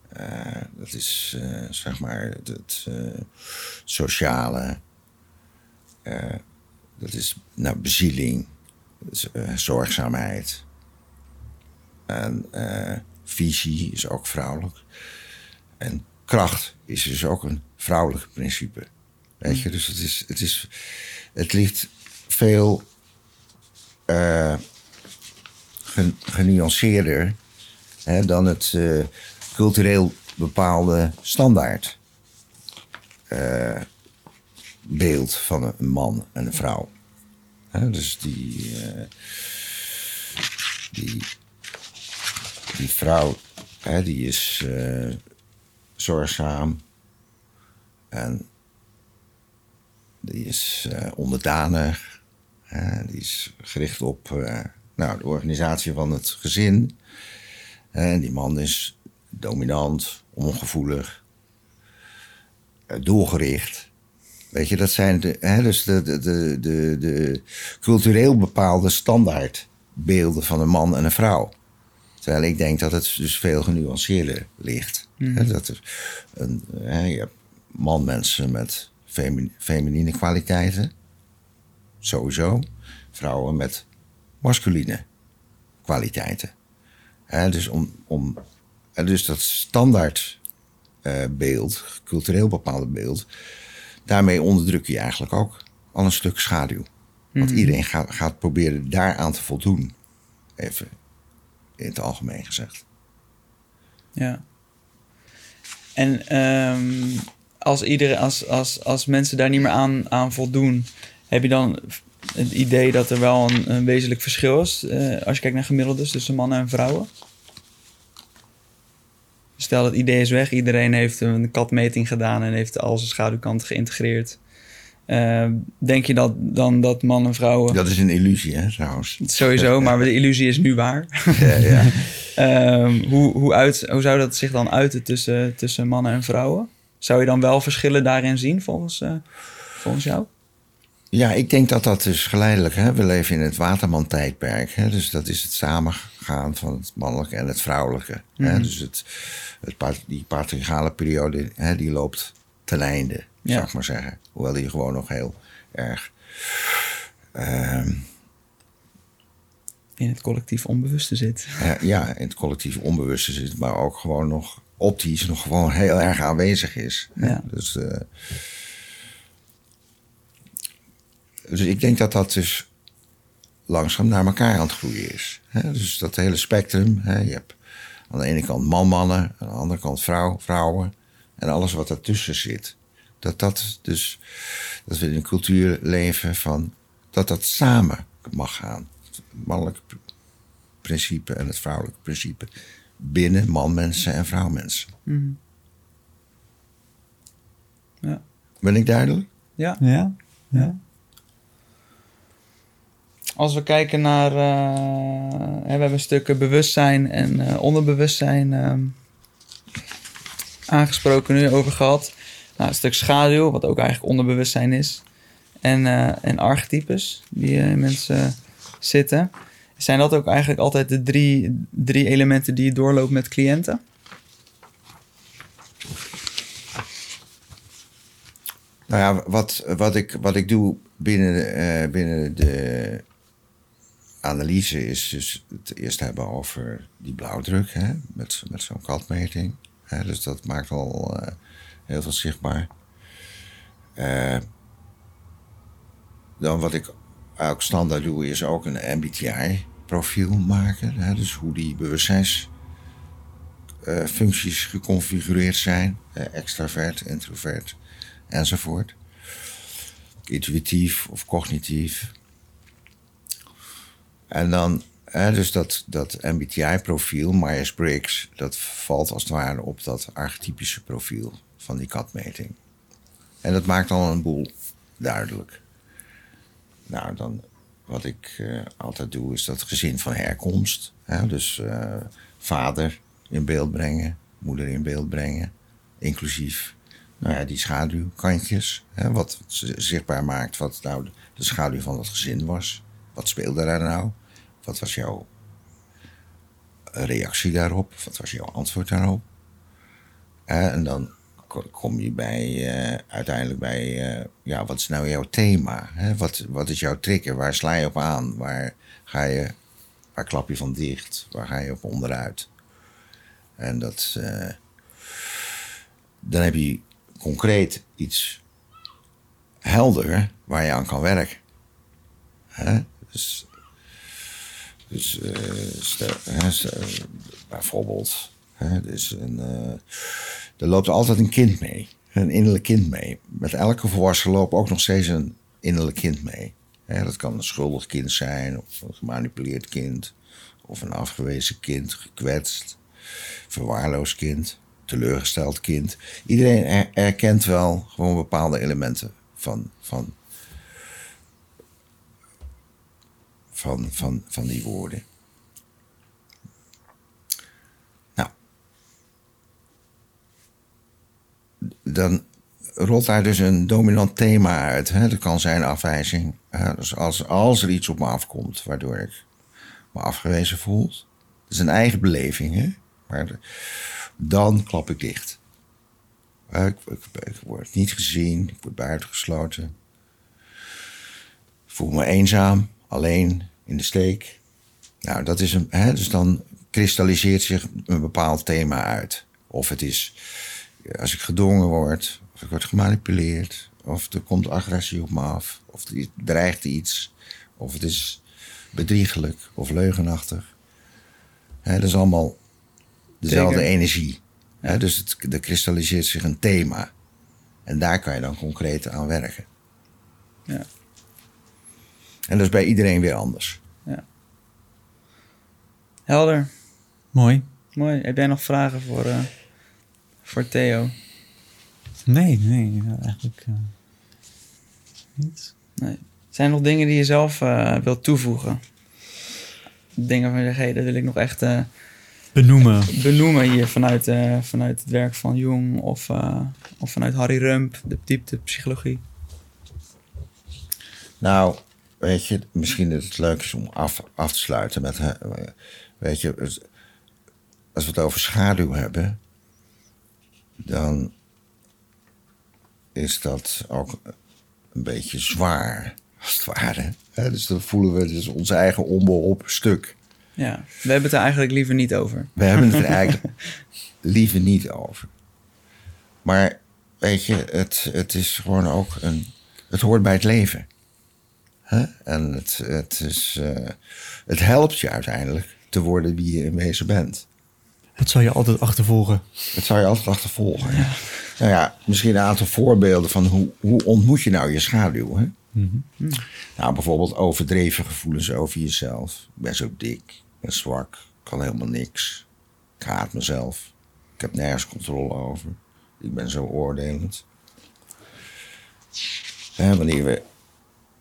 Eh, dat is, zeg maar, het, sociale. Dat is, nou, bezieling. Zorgzaamheid. En visie is ook vrouwelijk. En kracht is dus ook een vrouwelijk principe. Dus het, is, het, is, het ligt veel eh, gen- genuanceerder hè, dan het eh, cultureel bepaalde standaard eh, beeld van een man en een vrouw. Hè, dus die, die die vrouw, hè, die is zorgzaam en die is eh, onderdanig. hè, die is gericht op eh, nou, de organisatie van het gezin. En die man is dominant, ongevoelig, eh, doelgericht. Weet je, dat zijn de, hè, dus de, de, de, de, de cultureel bepaalde standaardbeelden van een man en een vrouw. Terwijl ik denk dat het dus veel genuanceerder ligt. Hè, dat er een, hè, je hebt manmensen met femi- feminine kwaliteiten. sowieso. Vrouwen met masculine kwaliteiten. Dus, om, om, dus dat standaard eh, beeld, cultureel bepaalde beeld, daarmee onderdruk je eigenlijk ook al een stuk schaduw. Want iedereen gaat, gaat proberen daaraan te voldoen. Even in het algemeen gezegd. Ja. En ehm, als, iedereen, als, als, als mensen daar niet meer aan, aan voldoen, heb je dan het idee dat er wel een, een wezenlijk verschil is eh, als je kijkt naar gemiddeldes tussen mannen en vrouwen? Stel het idee is weg, iedereen heeft een katmeting gedaan en heeft al zijn schaduwkant geïntegreerd. Eh, denk je dat dan dat mannen en vrouwen. Dat is een illusie, hè, trouwens. Sowieso, maar de illusie is nu waar. Ja, ja. Ehm, hoe, hoe, uit, hoe zou dat zich dan uiten tussen, tussen mannen en vrouwen? Zou je dan wel verschillen daarin zien volgens, eh, volgens jou? Ja, ik denk dat dat dus geleidelijk... Hè, we leven in het Waterman-tijdperk. Hè, dus dat is het samengaan van het mannelijke en het vrouwelijke. Hè, Mhm. dus het, het, die patriarchale periode, hè, die loopt ten einde, Ja. zou ik maar zeggen. Hoewel die gewoon nog heel erg... ehm, In het collectief onbewuste zit. eh, ja, in het collectief onbewuste zit... maar ook gewoon nog optisch nog gewoon heel erg aanwezig is. Ja. Dus, eh, dus ik denk dat dat dus langzaam naar elkaar aan het groeien is. Hè? Dus dat hele spectrum. Hè? Je hebt aan de ene kant man-mannen, aan de andere kant vrouw, vrouwen. En alles wat daartussen zit. Dat dat dus, dat we in een cultuur leven van, dat dat samen mag gaan. Het mannelijke pr- principe en het vrouwelijke principe. Binnen man-mensen en vrouwmensen. Mhm. Ja. Ben ik duidelijk? Ja. Ja? Ja. Als we kijken naar. eh, we hebben een stuk eh, bewustzijn en eh, onderbewustzijn ehm, aangesproken, nu over gehad. Nou, een stuk schaduw, wat ook eigenlijk onderbewustzijn is. En, eh, en archetypes die in mensen zitten. Zijn dat ook eigenlijk altijd de drie, drie elementen die je doorloopt met cliënten? Nou ja, wat, wat, ik, wat ik doe binnen, eh, binnen de analyse is dus het eerst hebben over die blauwdruk hè, met, met zo'n katmeting. Hè, dus dat maakt al eh, heel veel zichtbaar. Eh, dan wat ik standaard doe is ook een MBTI-profiel maken. Hè, dus hoe die bewustzijnsfuncties geconfigureerd zijn. eh, extravert, introvert enzovoort. Intuïtief of cognitief. En dan, hè, dus dat, dat MBTI-profiel, Myers-Briggs, dat valt als het ware op dat archetypische profiel van die katmeting. En dat maakt al een boel duidelijk. Nou, dan wat ik eh, altijd doe, is dat gezin van herkomst. Hè, dus eh, vader in beeld brengen, moeder in beeld brengen, inclusief nou ja, die schaduwkantjes. Hè, wat zichtbaar maakt wat nou de- schaduw van het gezin was. Wat speelde daar nou? Wat was jouw reactie daarop? Wat was jouw antwoord daarop? En dan kom je bij, eh, uiteindelijk bij, eh, ja, wat is nou jouw thema? Hè? Wat, wat is jouw trigger? Waar sla je op aan? Waar ga je, waar klap je van dicht? Waar ga je op onderuit? En dat, eh, dan heb je concreet iets helder waar je aan kan werken. Hè? Dus, dus stel, hè, stel- bijvoorbeeld, dus een, eh, er loopt altijd een kind mee, een innerlijk kind mee. Met elke volwassen loopt ook nog steeds een innerlijk kind mee. Dat kan een schuldig kind zijn, of een gemanipuleerd kind, of een afgewezen kind, gekwetst, verwaarloosd kind, teleurgesteld kind. Iedereen er- erkent wel gewoon bepaalde elementen van, van, van, van, van die woorden. Nou, dan rolt daar dus een dominant thema uit. Hè? Dat kan zijn afwijzing. Dus als, als er iets op me afkomt waardoor ik me afgewezen voel. Dat is een eigen beleving, hè? Maar dan klap ik dicht. Ik, ik, ik word niet gezien, ik word buitengesloten. voel me eenzaam, alleen, in de steek. Nou, dat is een. Hè, dus dan kristalliseert zich een bepaald thema uit. Of het is als ik gedwongen word, of ik word gemanipuleerd, of er komt agressie op me af, of er dreigt iets, of het is bedriegelijk of leugenachtig. Hè, dat is allemaal dezelfde Zeker. energie. Hè, dus het, er kristalliseert zich een thema. En daar kan je dan concreet aan werken. Ja. En dat is bij iedereen weer anders. Helder. Mooi. Mooi. Heb jij nog vragen voor, eh, voor Theo? Nee, nee, eigenlijk eh, niet. Nee. Zijn er nog dingen die je zelf eh, wilt toevoegen? Dingen van je zegt, hey, dat wil ik nog echt eh, Benoemen. benoemen hier vanuit, eh, vanuit het werk van Jung of, eh, of vanuit Harry Rump, de dieptepsychologie. Nou, weet je, misschien dat het leuk is om af, af te sluiten met... hè, Weet je, als we het over schaduw hebben... dan is dat ook een beetje zwaar, als het ware. Dus dan voelen we dus ons eigen onbeholpen stuk. Ja, we hebben het er eigenlijk liever niet over. We hebben het er eigenlijk liever niet over. Maar weet je, het, het is gewoon ook een. Het hoort bij het leven. En het, het, is, eh, het helpt je uiteindelijk te worden wie je in wezen bent. Het zal je altijd achtervolgen. Dat zou je altijd achtervolgen. Ja. Nou ja, misschien een aantal voorbeelden van hoe, hoe ontmoet je nou je schaduw. Hè? Nou, bijvoorbeeld overdreven gevoelens over jezelf. Ik ben zo dik, ik ben zwak, ik kan helemaal niks. Ik haat mezelf. Ik heb nergens controle over. Ik ben zo oordelend. Hè, wanneer we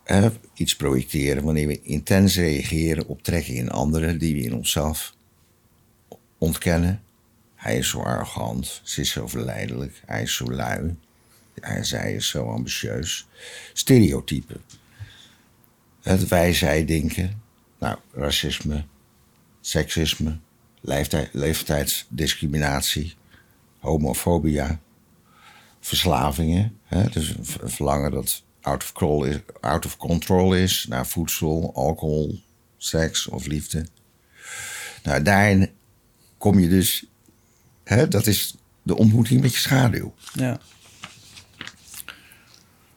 hè, iets projecteren, wanneer we intens reageren op trekken in anderen die we in onszelf ontkennen. Hij is zo arrogant, ze is zo verleidelijk, hij is zo lui. Hij, zij is zo ambitieus. Stereotypen. Het wij-zij denken. Nou, racisme, seksisme, leeftijd, leeftijdsdiscriminatie, homofobia, verslavingen. Hè? Dus verlangen dat out of, control is, out of control is naar voedsel, alcohol, seks of liefde. Nou, daarin kom je dus, hè, dat is de ontmoeting met je schaduw. Ja,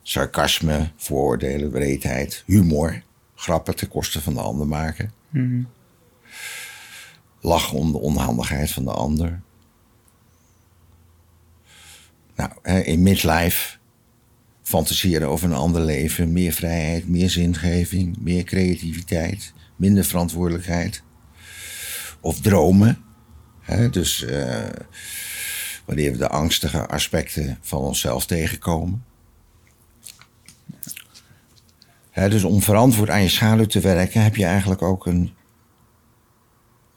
Sarcasme, vooroordelen, wreedheid, humor, grappen ten koste van de ander maken. Mhm. Lachen om de onhandigheid van de ander. Nou, hè, in midlife fantaseren over een ander leven, meer vrijheid, meer zingeving, meer creativiteit, minder verantwoordelijkheid. Of dromen. Dus eh, wanneer we de angstige aspecten van onszelf tegenkomen. Dus om verantwoord aan je schaduw te werken, heb je eigenlijk ook een,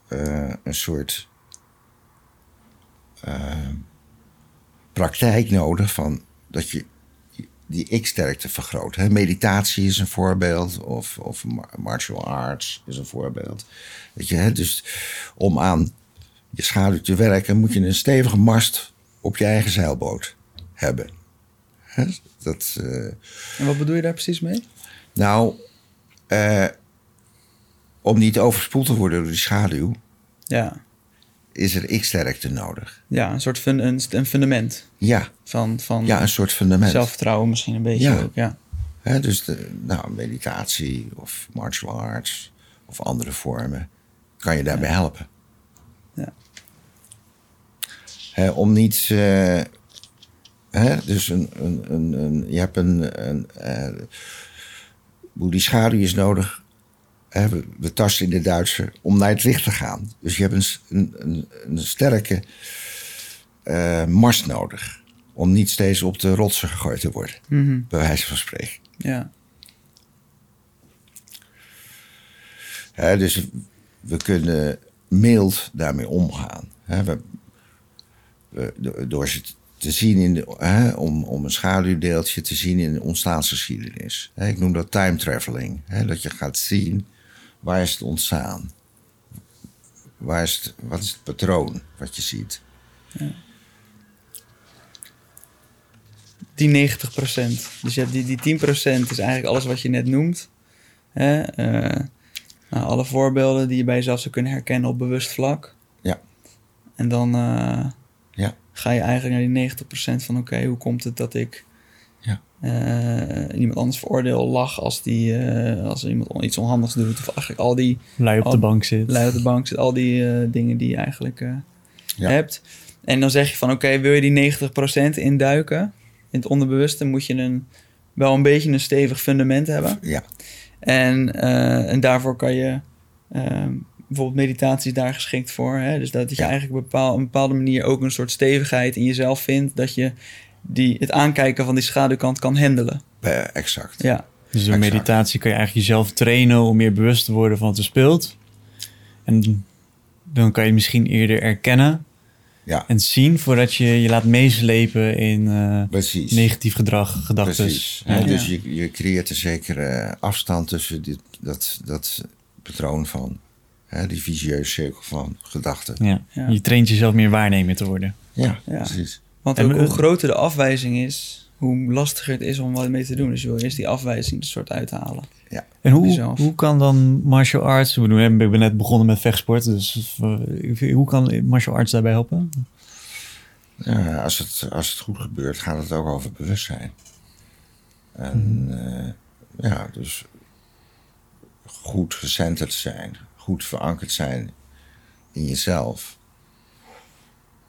eh, een soort eh, praktijk nodig van dat je die ik-sterkte vergroot. Meditatie is een voorbeeld, of, of ma- martial arts is een voorbeeld. Weet je? Dus om aan je schaduw te werken, moet je een stevige mast op je eigen zeilboot hebben. Dat, eh, en wat bedoel je daar precies mee? nou, eh, om niet overspoeld te worden door die schaduw, Ja, is er ik-sterkte nodig. ja een soort fun, een, een fundament Ja, van, van ja een soort fundament. zelfvertrouwen misschien een beetje Ja. ook. Ja. Dus de, nou, meditatie of martial arts of andere vormen kan je daarbij helpen. Ja. Om niet. eh, hè, dus een, een, een, een- je hebt een. een eh, die schaduw is nodig. We, we tasten in de Duitser om naar het licht te gaan. Dus je hebt een, een, een, sterke eh, mast nodig. Om niet steeds op de rotsen gegooid te worden, Mhm. bij wijze van spreken. ja. Dus we kunnen mild daarmee omgaan. We, we- do- door ze te zien in de, om, om een schaduwdeeltje te zien in de ontstaansgeschiedenis. Ik noem dat time traveling. Dat je gaat zien waar is het ontstaan. Waar is het, wat is het patroon wat je ziet? Die 90%. Dus hebt die, die 10% is eigenlijk alles wat je net noemt. Hè? Eh, nou, alle voorbeelden die je bij jezelf zou kunnen herkennen op bewust vlak. Ja. En dan eh, Ja. ga je eigenlijk naar die 90% van... oké, hoe komt het dat ik Ja. eh, iemand anders veroordeel, lach als, die, eh, als iemand iets onhandigs doet... of eigenlijk al die Lui op Al- de bank zit. lui op de bank zit, al die eh, dingen die je eigenlijk eh, Ja. hebt. En dan zeg je van, oké, wil je die 90% induiken in het onderbewuste... moet je een, wel een beetje een stevig fundament hebben... Ja, En, eh, en daarvoor kan je ehm, bijvoorbeeld meditatie is daar geschikt voor. Hè? Dus dat je Ja. eigenlijk bepaal, op een bepaalde manier ook een soort stevigheid in jezelf vindt. Dat je die, het aankijken van die schaduwkant kan handelen. eh, exact. Ja, Dus door Exact. meditatie kan je eigenlijk jezelf trainen om meer bewust te worden van wat er speelt. En dan kan je misschien eerder erkennen Ja, en zien voordat je je laat meeslepen in eh, negatief gedrag, gedachten. Ja. Dus je, je creëert een zekere afstand tussen dit, dat, dat patroon van hè, die visieuze cirkel van gedachten. Ja. Ja. Je traint jezelf meer waarnemer te worden. Ja, Ja. precies. want ook hoe groter de afwijzing is, hoe lastiger het is om wat mee te doen. Dus je wil eerst die afwijzing er soort uithalen. En hoe, Jezelf. hoe kan dan martial arts... Ik bedoel, ik ben net begonnen met vechtsport, dus eh, hoe kan martial arts daarbij helpen? Ja, als, het, als het goed gebeurt, gaat het ook over bewustzijn. En eh, ja, dus goed gecenterd zijn, goed verankerd zijn in jezelf.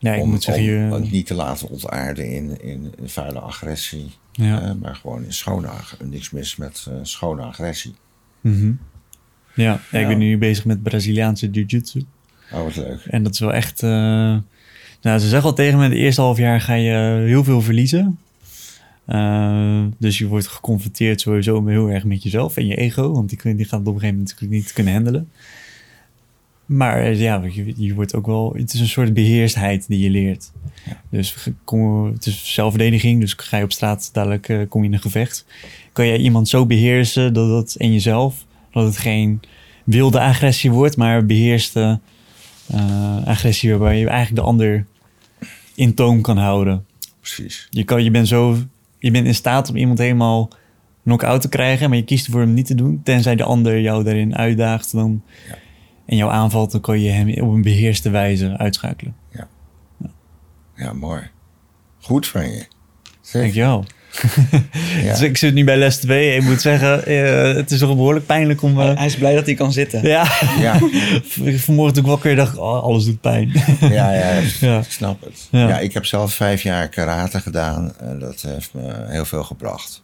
Ja, ik om, moet zeggen, om je, niet te laten ontaarden in, in, in vuile agressie. ja. eh, maar gewoon in schone ag- Niks mis met eh, schone agressie. Mhm. ja. ja, ik ben nu bezig met Braziliaanse jiu-jitsu. Oh, wat leuk. En dat is wel echt... eh, nou, ze zeggen al tegen me, het eerste half jaar ga je heel veel verliezen. Dus je wordt geconfronteerd sowieso heel erg met jezelf en je ego. Want die, die gaat het op een gegeven moment natuurlijk niet kunnen handelen. Maar eh, ja, je, je wordt ook wel... Het is een soort beheerstheid die je leert. Ja. Dus kom, het is zelfverdediging. Dus ga je op straat, dadelijk eh, kom je in een gevecht. Kan jij iemand zo beheersen dat het en jezelf... dat het geen wilde agressie wordt, maar beheerste eh, agressie waarbij je eigenlijk de ander in toom kan houden. Precies. Je, kan, je, bent zo, je bent in staat om iemand helemaal knock-out te krijgen, maar je kiest ervoor hem niet te doen. Tenzij de ander jou daarin uitdaagt dan, Ja. En jou aanvalt, dan kan je hem op een beheerste wijze uitschakelen. Ja, mooi. Goed van je. Zeg. Dankjewel. Ja. Dus ik zit nu bij les 2 ik moet zeggen, eh, het is toch behoorlijk pijnlijk om... eh, Hij is blij dat hij kan zitten. ja, Ja, vanmorgen toen ik wakker dacht, oh, alles doet pijn. ja, ja, Ja. ik snap het. Ja. Ja. ik heb zelf vijf jaar karate gedaan en dat heeft me heel veel gebracht.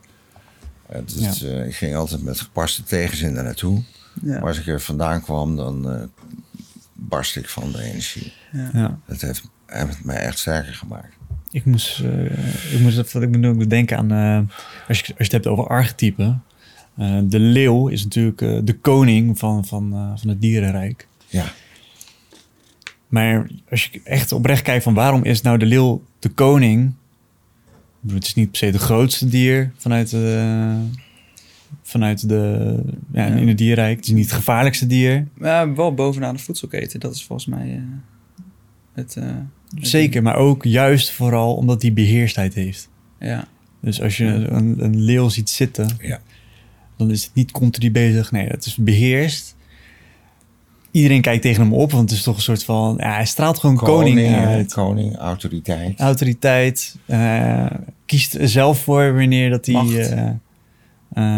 Het is, eh, ik ging altijd met gepaste tegenzin daar naartoe. Ja. Maar als ik er vandaan kwam, dan eh barst ik van de energie. ja. Dat heeft, heeft mij echt sterker gemaakt. Ik moest, eh, ik moest even, ik moet ook denken aan, eh, als, je, als je het hebt over archetypen. eh, de leeuw is natuurlijk eh, de koning van, van, eh, van het dierenrijk. Ja, Maar als je echt oprecht kijkt van waarom is nou de leeuw de koning? Het is niet per se het grootste dier vanuit, de vanuit de, ja, Ja. in het dierrijk. Het is niet het gevaarlijkste dier. Maar wel bovenaan de voedselketen. Dat is volgens mij eh, het... eh, het Zeker, maar ook juist vooral omdat hij beheerstheid heeft. Ja. Dus als je een, een leeuw ziet zitten, ja, dan is het niet continu bezig. Nee, het is beheerst. Iedereen kijkt tegen hem op, want het is toch een soort van... Ja, hij straalt gewoon koning, koning, uit. koning, autoriteit. Autoriteit. eh, kiest er zelf voor wanneer dat hij eh,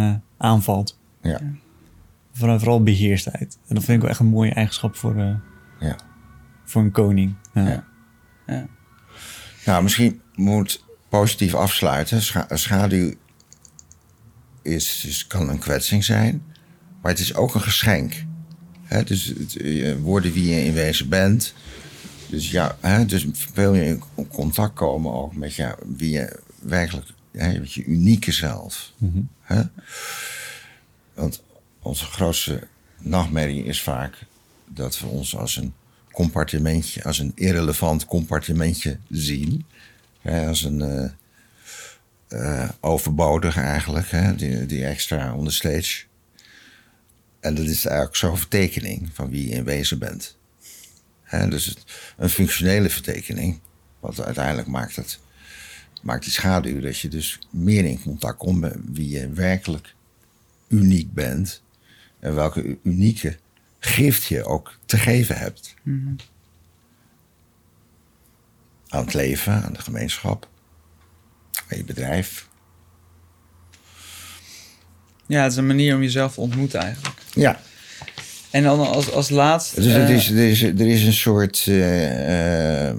eh, aanvalt. Ja. Vooral, vooral beheerstheid. En dat vind ik wel echt een mooie eigenschap voor, eh, Ja. voor een koning. Ja. Ja. Ja. Nou, misschien moet positief afsluiten. Scha- schaduw is, is, kan een kwetsing zijn, maar het is ook een geschenk. Hè, dus het, eh, worden wie je in wezen bent. Dus ja, hè, dus veel meer in contact komen ook met ja, wie je werkelijk, hè, je unieke zelf. Mhm. Hè? Want onze grootste nachtmerrie is vaak dat we ons als een compartimentje, als een irrelevant compartimentje zien. Hè, als een eh, overbodig eigenlijk, hè, die, die extra on the stage. En dat is eigenlijk zo'n vertekening van wie je in wezen bent. Hè, dus het, een functionele vertekening, wat uiteindelijk maakt het maakt die schaduw dat je dus meer in contact komt met wie je werkelijk uniek bent. En welke unieke gift je ook te geven hebt. Mhm. Aan het leven, aan de gemeenschap, aan je bedrijf. Ja, het is een manier om jezelf te ontmoeten eigenlijk. Ja, En dan als, als laatst... dus het eh, is, er, is, er is een soort. eh, eh,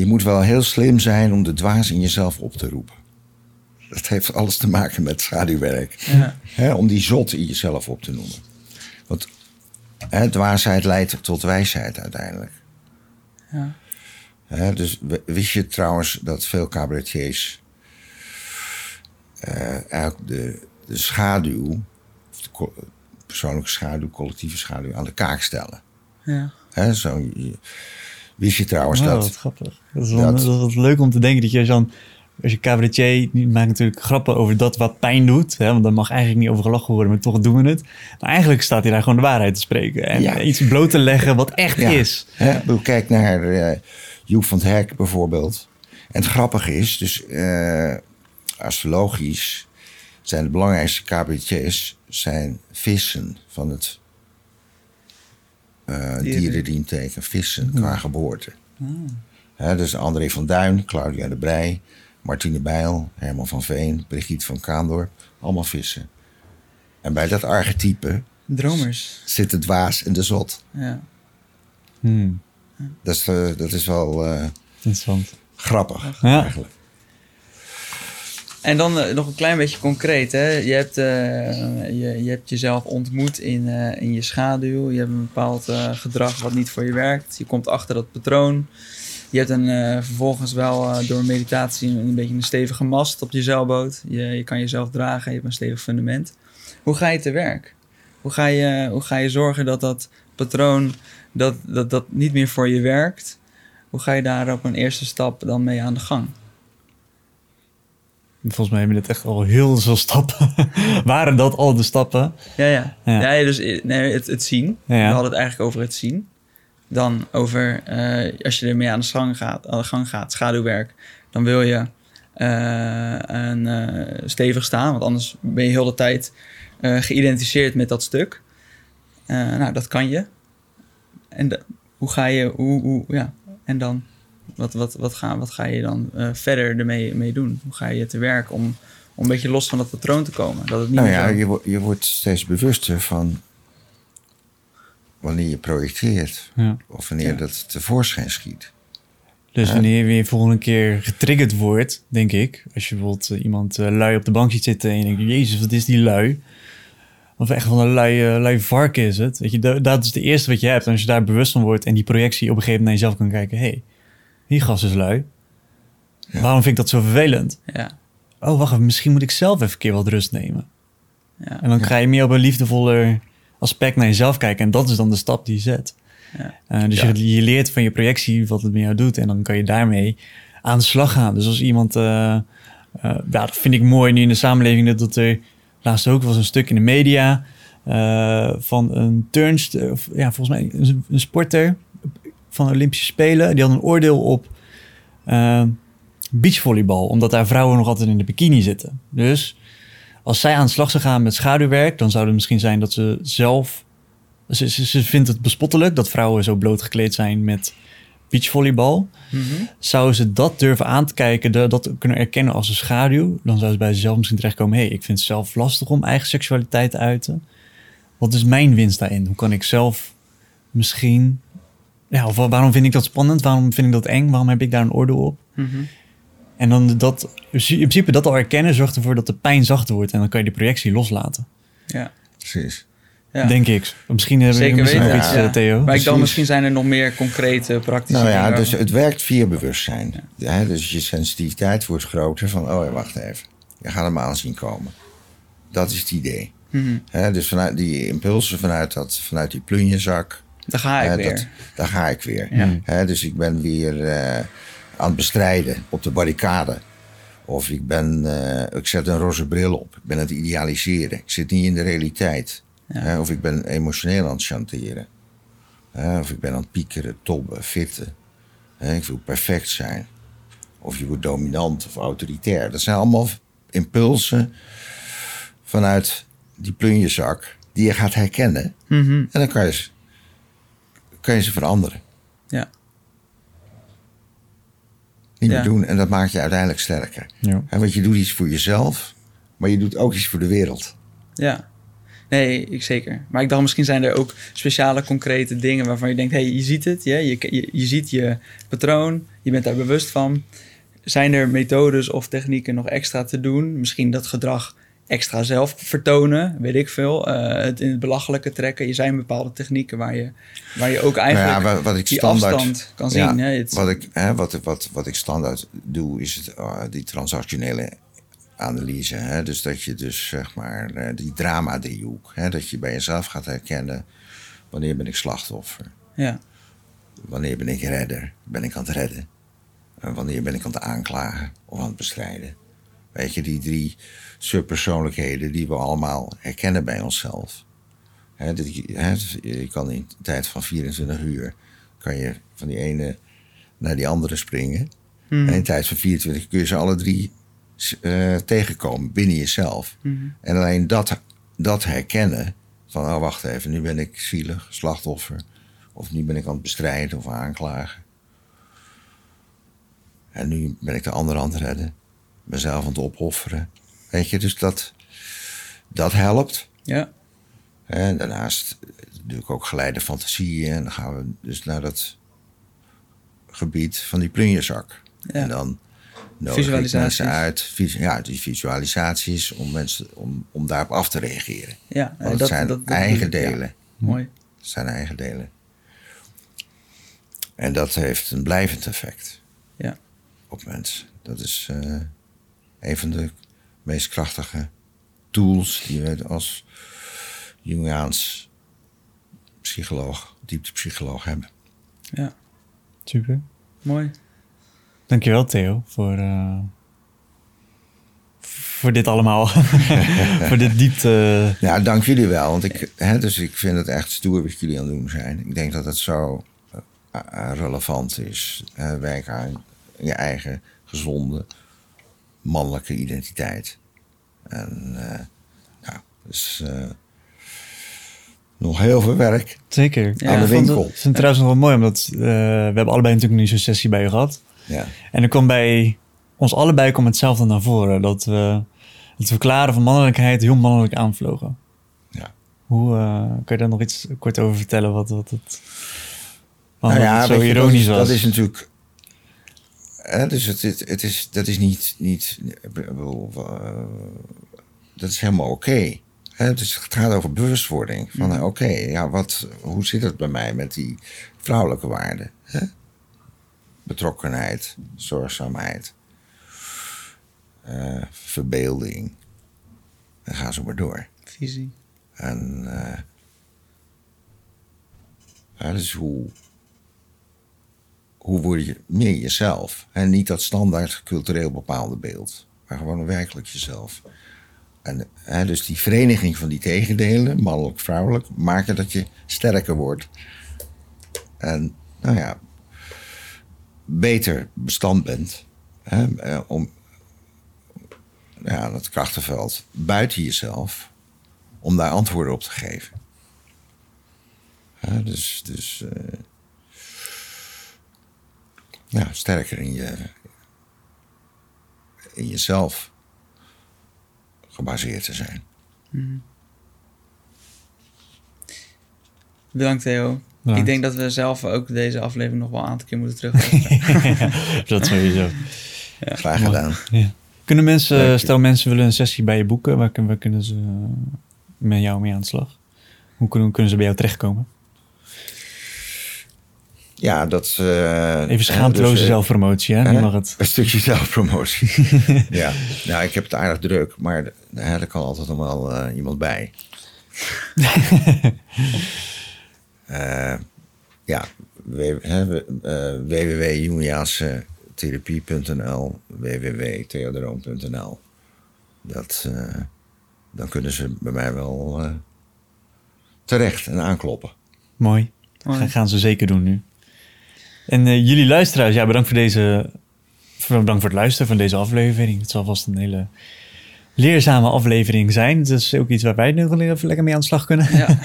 je moet wel heel slim zijn om de dwaas in jezelf op te roepen. Dat heeft alles te maken met schaduwwerk. ja, om die zot in jezelf op te noemen. Want hè, dwaasheid leidt tot wijsheid uiteindelijk. ja. Dus wist je trouwens dat veel cabaretiers eh, eigenlijk de, de schaduw, of de persoonlijke schaduw, collectieve schaduw, aan de kaak stellen. ja. Zo, je- wist je trouwens Wow, dat. wat grappig. Dat is, wel, dat- dat is leuk om te denken dat je dan... Als je cabaretier maakt natuurlijk grappen over dat wat pijn doet. Hè, want daar mag eigenlijk niet over gelachen worden, maar toch doen we het. Maar eigenlijk staat hij daar gewoon de waarheid te spreken. En Ja. iets bloot te leggen wat echt Ja. is. Hè, kijk naar eh Joep van het Hek bijvoorbeeld. En het grappige is, dus eh, astrologisch zijn de belangrijkste cabaretiers zijn vissen van het eh Dieren. dierenriemteken vissen qua geboorte. Hè, dus André van Duin, Claudia de Brij, Martine Bijl, Herman van Veen, Brigitte van Kaandorp, allemaal vissen. En bij dat archetype Dromers. zit de dwaas en de zot. Ja. Hmm, Dat is, eh, dat is wel eh, interessant. grappig Ja. eigenlijk. En dan eh, nog een klein beetje concreet. Hè? Je, hebt, eh, je, je hebt jezelf ontmoet in, eh, in je schaduw. Je hebt een bepaald gedrag wat niet voor je werkt. Je komt achter dat patroon. Je hebt een, vervolgens wel door meditatie een, een beetje een stevige mast op je zeilboot. Je, je kan jezelf dragen, je hebt een stevig fundament. Hoe ga je te werk? Hoe ga je, hoe ga je zorgen dat dat patroon dat, dat, dat niet meer voor je werkt? Hoe ga je daar op een eerste stap dan mee aan de gang? Volgens mij hebben we dit echt al heel veel stappen. Waren dat al de stappen? Ja, ja. Ja. dus eh, nee, het, het zien. Ja, ja. We hadden het eigenlijk over het zien. Dan over, eh, als je ermee aan de, gang gaat, aan de gang gaat, schaduwwerk, dan wil je een, eh, stevig staan, want anders ben je heel de tijd geïdentificeerd met dat stuk. Nou, dat kan je. En de- hoe ga je, hoe, hoe, ja, en dan, wat, wat, wat, ga, wat ga je dan eh, verder ermee mee doen? Hoe ga je te werk om, om een beetje los van dat patroon te komen? Dat het niet Nou meer ja, zo- je, wo- je wordt steeds bewuster van wanneer je projecteert. Ja. Of wanneer Ja. dat tevoorschijn schiet. Dus wanneer je weer volgende keer getriggerd wordt, denk ik. Als je bijvoorbeeld eh, iemand eh, lui op de bank ziet zitten en je denkt, jezus, wat is die lui? Of echt van een lui, lui vark is het. Weet je, dat, dat is het eerste wat je hebt. En als je daar bewust van wordt en die projectie op een gegeven moment naar jezelf kan kijken. Hé, hey, die gast is lui. Waarom vind ik dat zo vervelend? Ja, Oh, wacht even, misschien moet ik zelf even een keer wat rust nemen. ja. En dan ga je meer op een liefdevoller aspect naar jezelf kijken. En dat is dan de stap die je zet. Ja. Eh, dus je, je leert van je projectie wat het met jou doet. En dan kan je daarmee aan de slag gaan. Dus als iemand... ja, dat vind ik mooi nu in de samenleving. Dat, dat er laatst ook was een stuk in de media... van een turnster... Of, ja, volgens mij een, een sporter van de Olympische Spelen. Die had een oordeel op eh, beachvolleybal. Omdat daar vrouwen nog altijd in de bikini zitten. Dus als zij aan de slag zou gaan met schaduwwerk, dan zou het misschien zijn dat ze zelf. Ze, ze, ze vindt het bespottelijk dat vrouwen zo bloot gekleed zijn met beachvolleybal. Mhm. Zou ze dat durven aan te kijken, de- dat kunnen erkennen als een schaduw, dan zou ze bij zichzelf misschien terechtkomen: hé, hey, ik vind het zelf lastig om eigen seksualiteit te uiten. Wat is mijn winst daarin? Hoe kan ik zelf misschien. Ja, of waarom vind ik dat spannend? Waarom vind ik dat eng? Waarom heb ik daar een oordeel op? Mhm. En dan dat, in principe dat al erkennen zorgt ervoor dat de pijn zachter wordt. En dan kan je die projectie loslaten. Ja. Precies. Ja. Denk ik. Misschien hebben we misschien nog iets, ja. eh, Theo. Maar ik dan misschien zijn er nog meer concrete, praktische Nou ja, dingen. dus het werkt via bewustzijn. Ja, dus je sensitiviteit wordt groter van, oh ja, wacht even. Je gaat hem aanzien komen. Dat is het idee. Hè, dus vanuit die impulsen, vanuit, dat, vanuit die plunjezak, Daar ga ik hè, weer. dat, daar ga ik weer. Ja. Dus ik ben weer eh, aan het bestrijden op de barricade. Of ik, ben, eh, ik zet een roze bril op. Ik ben aan het idealiseren. Ik zit niet in de realiteit. Ja. Of ik ben emotioneel aan het chanteren. Hè, of ik ben aan het piekeren, tobben, fitten. Hè, ik wil perfect zijn. Of je wordt dominant of autoritair. Dat zijn allemaal impulsen vanuit die plunjezak. die je gaat herkennen. Mhm. En dan kan je, ze- kan je ze veranderen. Ja. Niet Ja. meer doen. En dat maakt je uiteindelijk sterker. Ja. Hè, want je doet iets voor jezelf, maar je doet ook iets voor de wereld. Ja. Nee, ik zeker. Maar ik dacht, misschien zijn er ook speciale, concrete dingen waarvan je denkt: hé, hey, je ziet het, ja? je, je, je ziet je patroon, je bent daar bewust van. Zijn er methodes of technieken nog extra te doen? Misschien dat gedrag extra zelf vertonen, weet ik veel. Eh, het in het belachelijke trekken. Je zijn bepaalde technieken waar je, waar je ook eigenlijk Nou ja, wat, wat ik die standaard, afstand kan zien. Ja, hè? Het- wat, ik, hè, wat, wat, wat ik standaard doe, is het, eh, die transactionele analyse. Hè? Dus dat je dus, zeg maar, eh, die drama-driehoek. Hè? Dat je bij jezelf gaat herkennen, wanneer ben ik slachtoffer? ja. Wanneer ben ik redder? Ben ik aan het redden? En wanneer ben ik aan het aanklagen of aan het bestrijden? Weet je, die drie subpersoonlijkheden die we allemaal herkennen bij onszelf. Dat je, kan in een tijd van 24 uur... kan je van die ene naar die andere springen. Mhm. En in een tijd van 24 kun je ze alle drie eh, tegenkomen binnen jezelf. Mhm. En alleen dat, dat herkennen van, oh wacht even, nu ben ik zielig, slachtoffer. Of nu ben ik aan het bestrijden of aanklagen. En nu ben ik de ander aan het redden. Mezelf aan het opofferen. Weet je, dus dat, dat helpt. ja. En daarnaast doe ik ook geleide fantasieën. En dan gaan we dus naar dat gebied van die plunjezak. Ja. En dan nodig mensen uit. Ja, die visualisaties om mensen om, om daarop af te reageren. ja. Want het dat- zijn dat- dat eigen ja. delen. Mooi. Het zijn eigen delen. En dat heeft een blijvend effect Ja. op mensen. Dat is eh, een van de meest krachtige tools die we als Jungiaans psycholoog, dieptepsycholoog hebben. Ja. Super. Mooi. Dankjewel Theo voor, eh, voor dit allemaal. voor dit diepte. Ja, dank jullie wel. Want ik, hè, dus ik vind het echt stoer wat jullie aan het doen zijn. Ik denk dat het zo eh, eh, relevant is. Uh, werken aan je eigen gezonde mannelijke identiteit. En ja, dus nog heel veel werk. Zeker. Ja, ik aan de vond winkel. het- vind het trouwens nog wel mooi, omdat eh, we hebben allebei natuurlijk nu zo'n sessie bij je gehad. Ja. En er kwam bij ons allebei kwam hetzelfde naar voren. Dat we het verklaren van mannelijkheid heel mannelijk aanvlogen. Ja. Hoe, kan je daar nog iets kort over vertellen? Wat, wat het, Nou ja, het zo je, ironisch dat is, was? Dat is natuurlijk. Hè, dus het, het, het is, dat is niet. niet eh, dat is helemaal oké. Dus het gaat over bewustwording. Van eh, oké, ja, wat, hoe zit het bij mij met die vrouwelijke waarden? Hè? Betrokkenheid, zorgzaamheid, eh, verbeelding. En ga zo maar door. Visie. En eh ja, dus hoe, hoe word je meer jezelf? En niet dat standaard cultureel bepaalde beeld, maar gewoon werkelijk jezelf. En hè, dus die vereniging van die tegendelen, mannelijk, vrouwelijk, maken dat je sterker wordt. En nou ja, beter bestand bent hè, eh, om ja, dat krachtenveld buiten jezelf om daar antwoorden op te geven. Dus dus eh, ja, sterker in, je, in jezelf gebaseerd te zijn. Bedankt Theo. Bedankt. Ik denk dat we zelf ook deze aflevering nog wel een aantal keer moeten terugluisteren. dat sowieso. Graag gedaan. Ja. Kunnen mensen, stel mensen willen een sessie bij je boeken, waar, kun- waar kunnen ze met jou mee aan de slag? Hoe kunnen, kunnen ze bij jou terechtkomen? Ja, dat... eh, Even schaamteloze dus, eh, zelfpromotie, hè? Nu mag het. Een stukje zelfpromotie. ja. nou, ik heb het aardig druk, maar er kan altijd nog wel eh, iemand bij. Eh, ja, w- hè, we- eh, www.jungiaansentherapie.nl www.theodroom.nl Dat, eh, Dan kunnen ze bij mij wel eh, terecht en aankloppen. Mooi. Mooi. Gaan ze zeker doen nu. En eh, jullie luisteraars, ja, bedankt voor deze... Bedankt voor het luisteren van deze aflevering. Het zal vast een hele leerzame aflevering zijn. Het is ook iets waar wij nu even lekker mee aan de slag kunnen. Ja.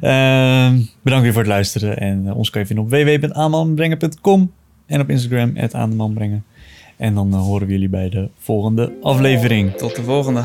Ehm, bedankt weer voor het luisteren. En eh, ons kun je vinden op www.aanmanbrengen.com en op Instagram, het. En dan eh, horen we jullie bij de volgende aflevering. Tot de volgende.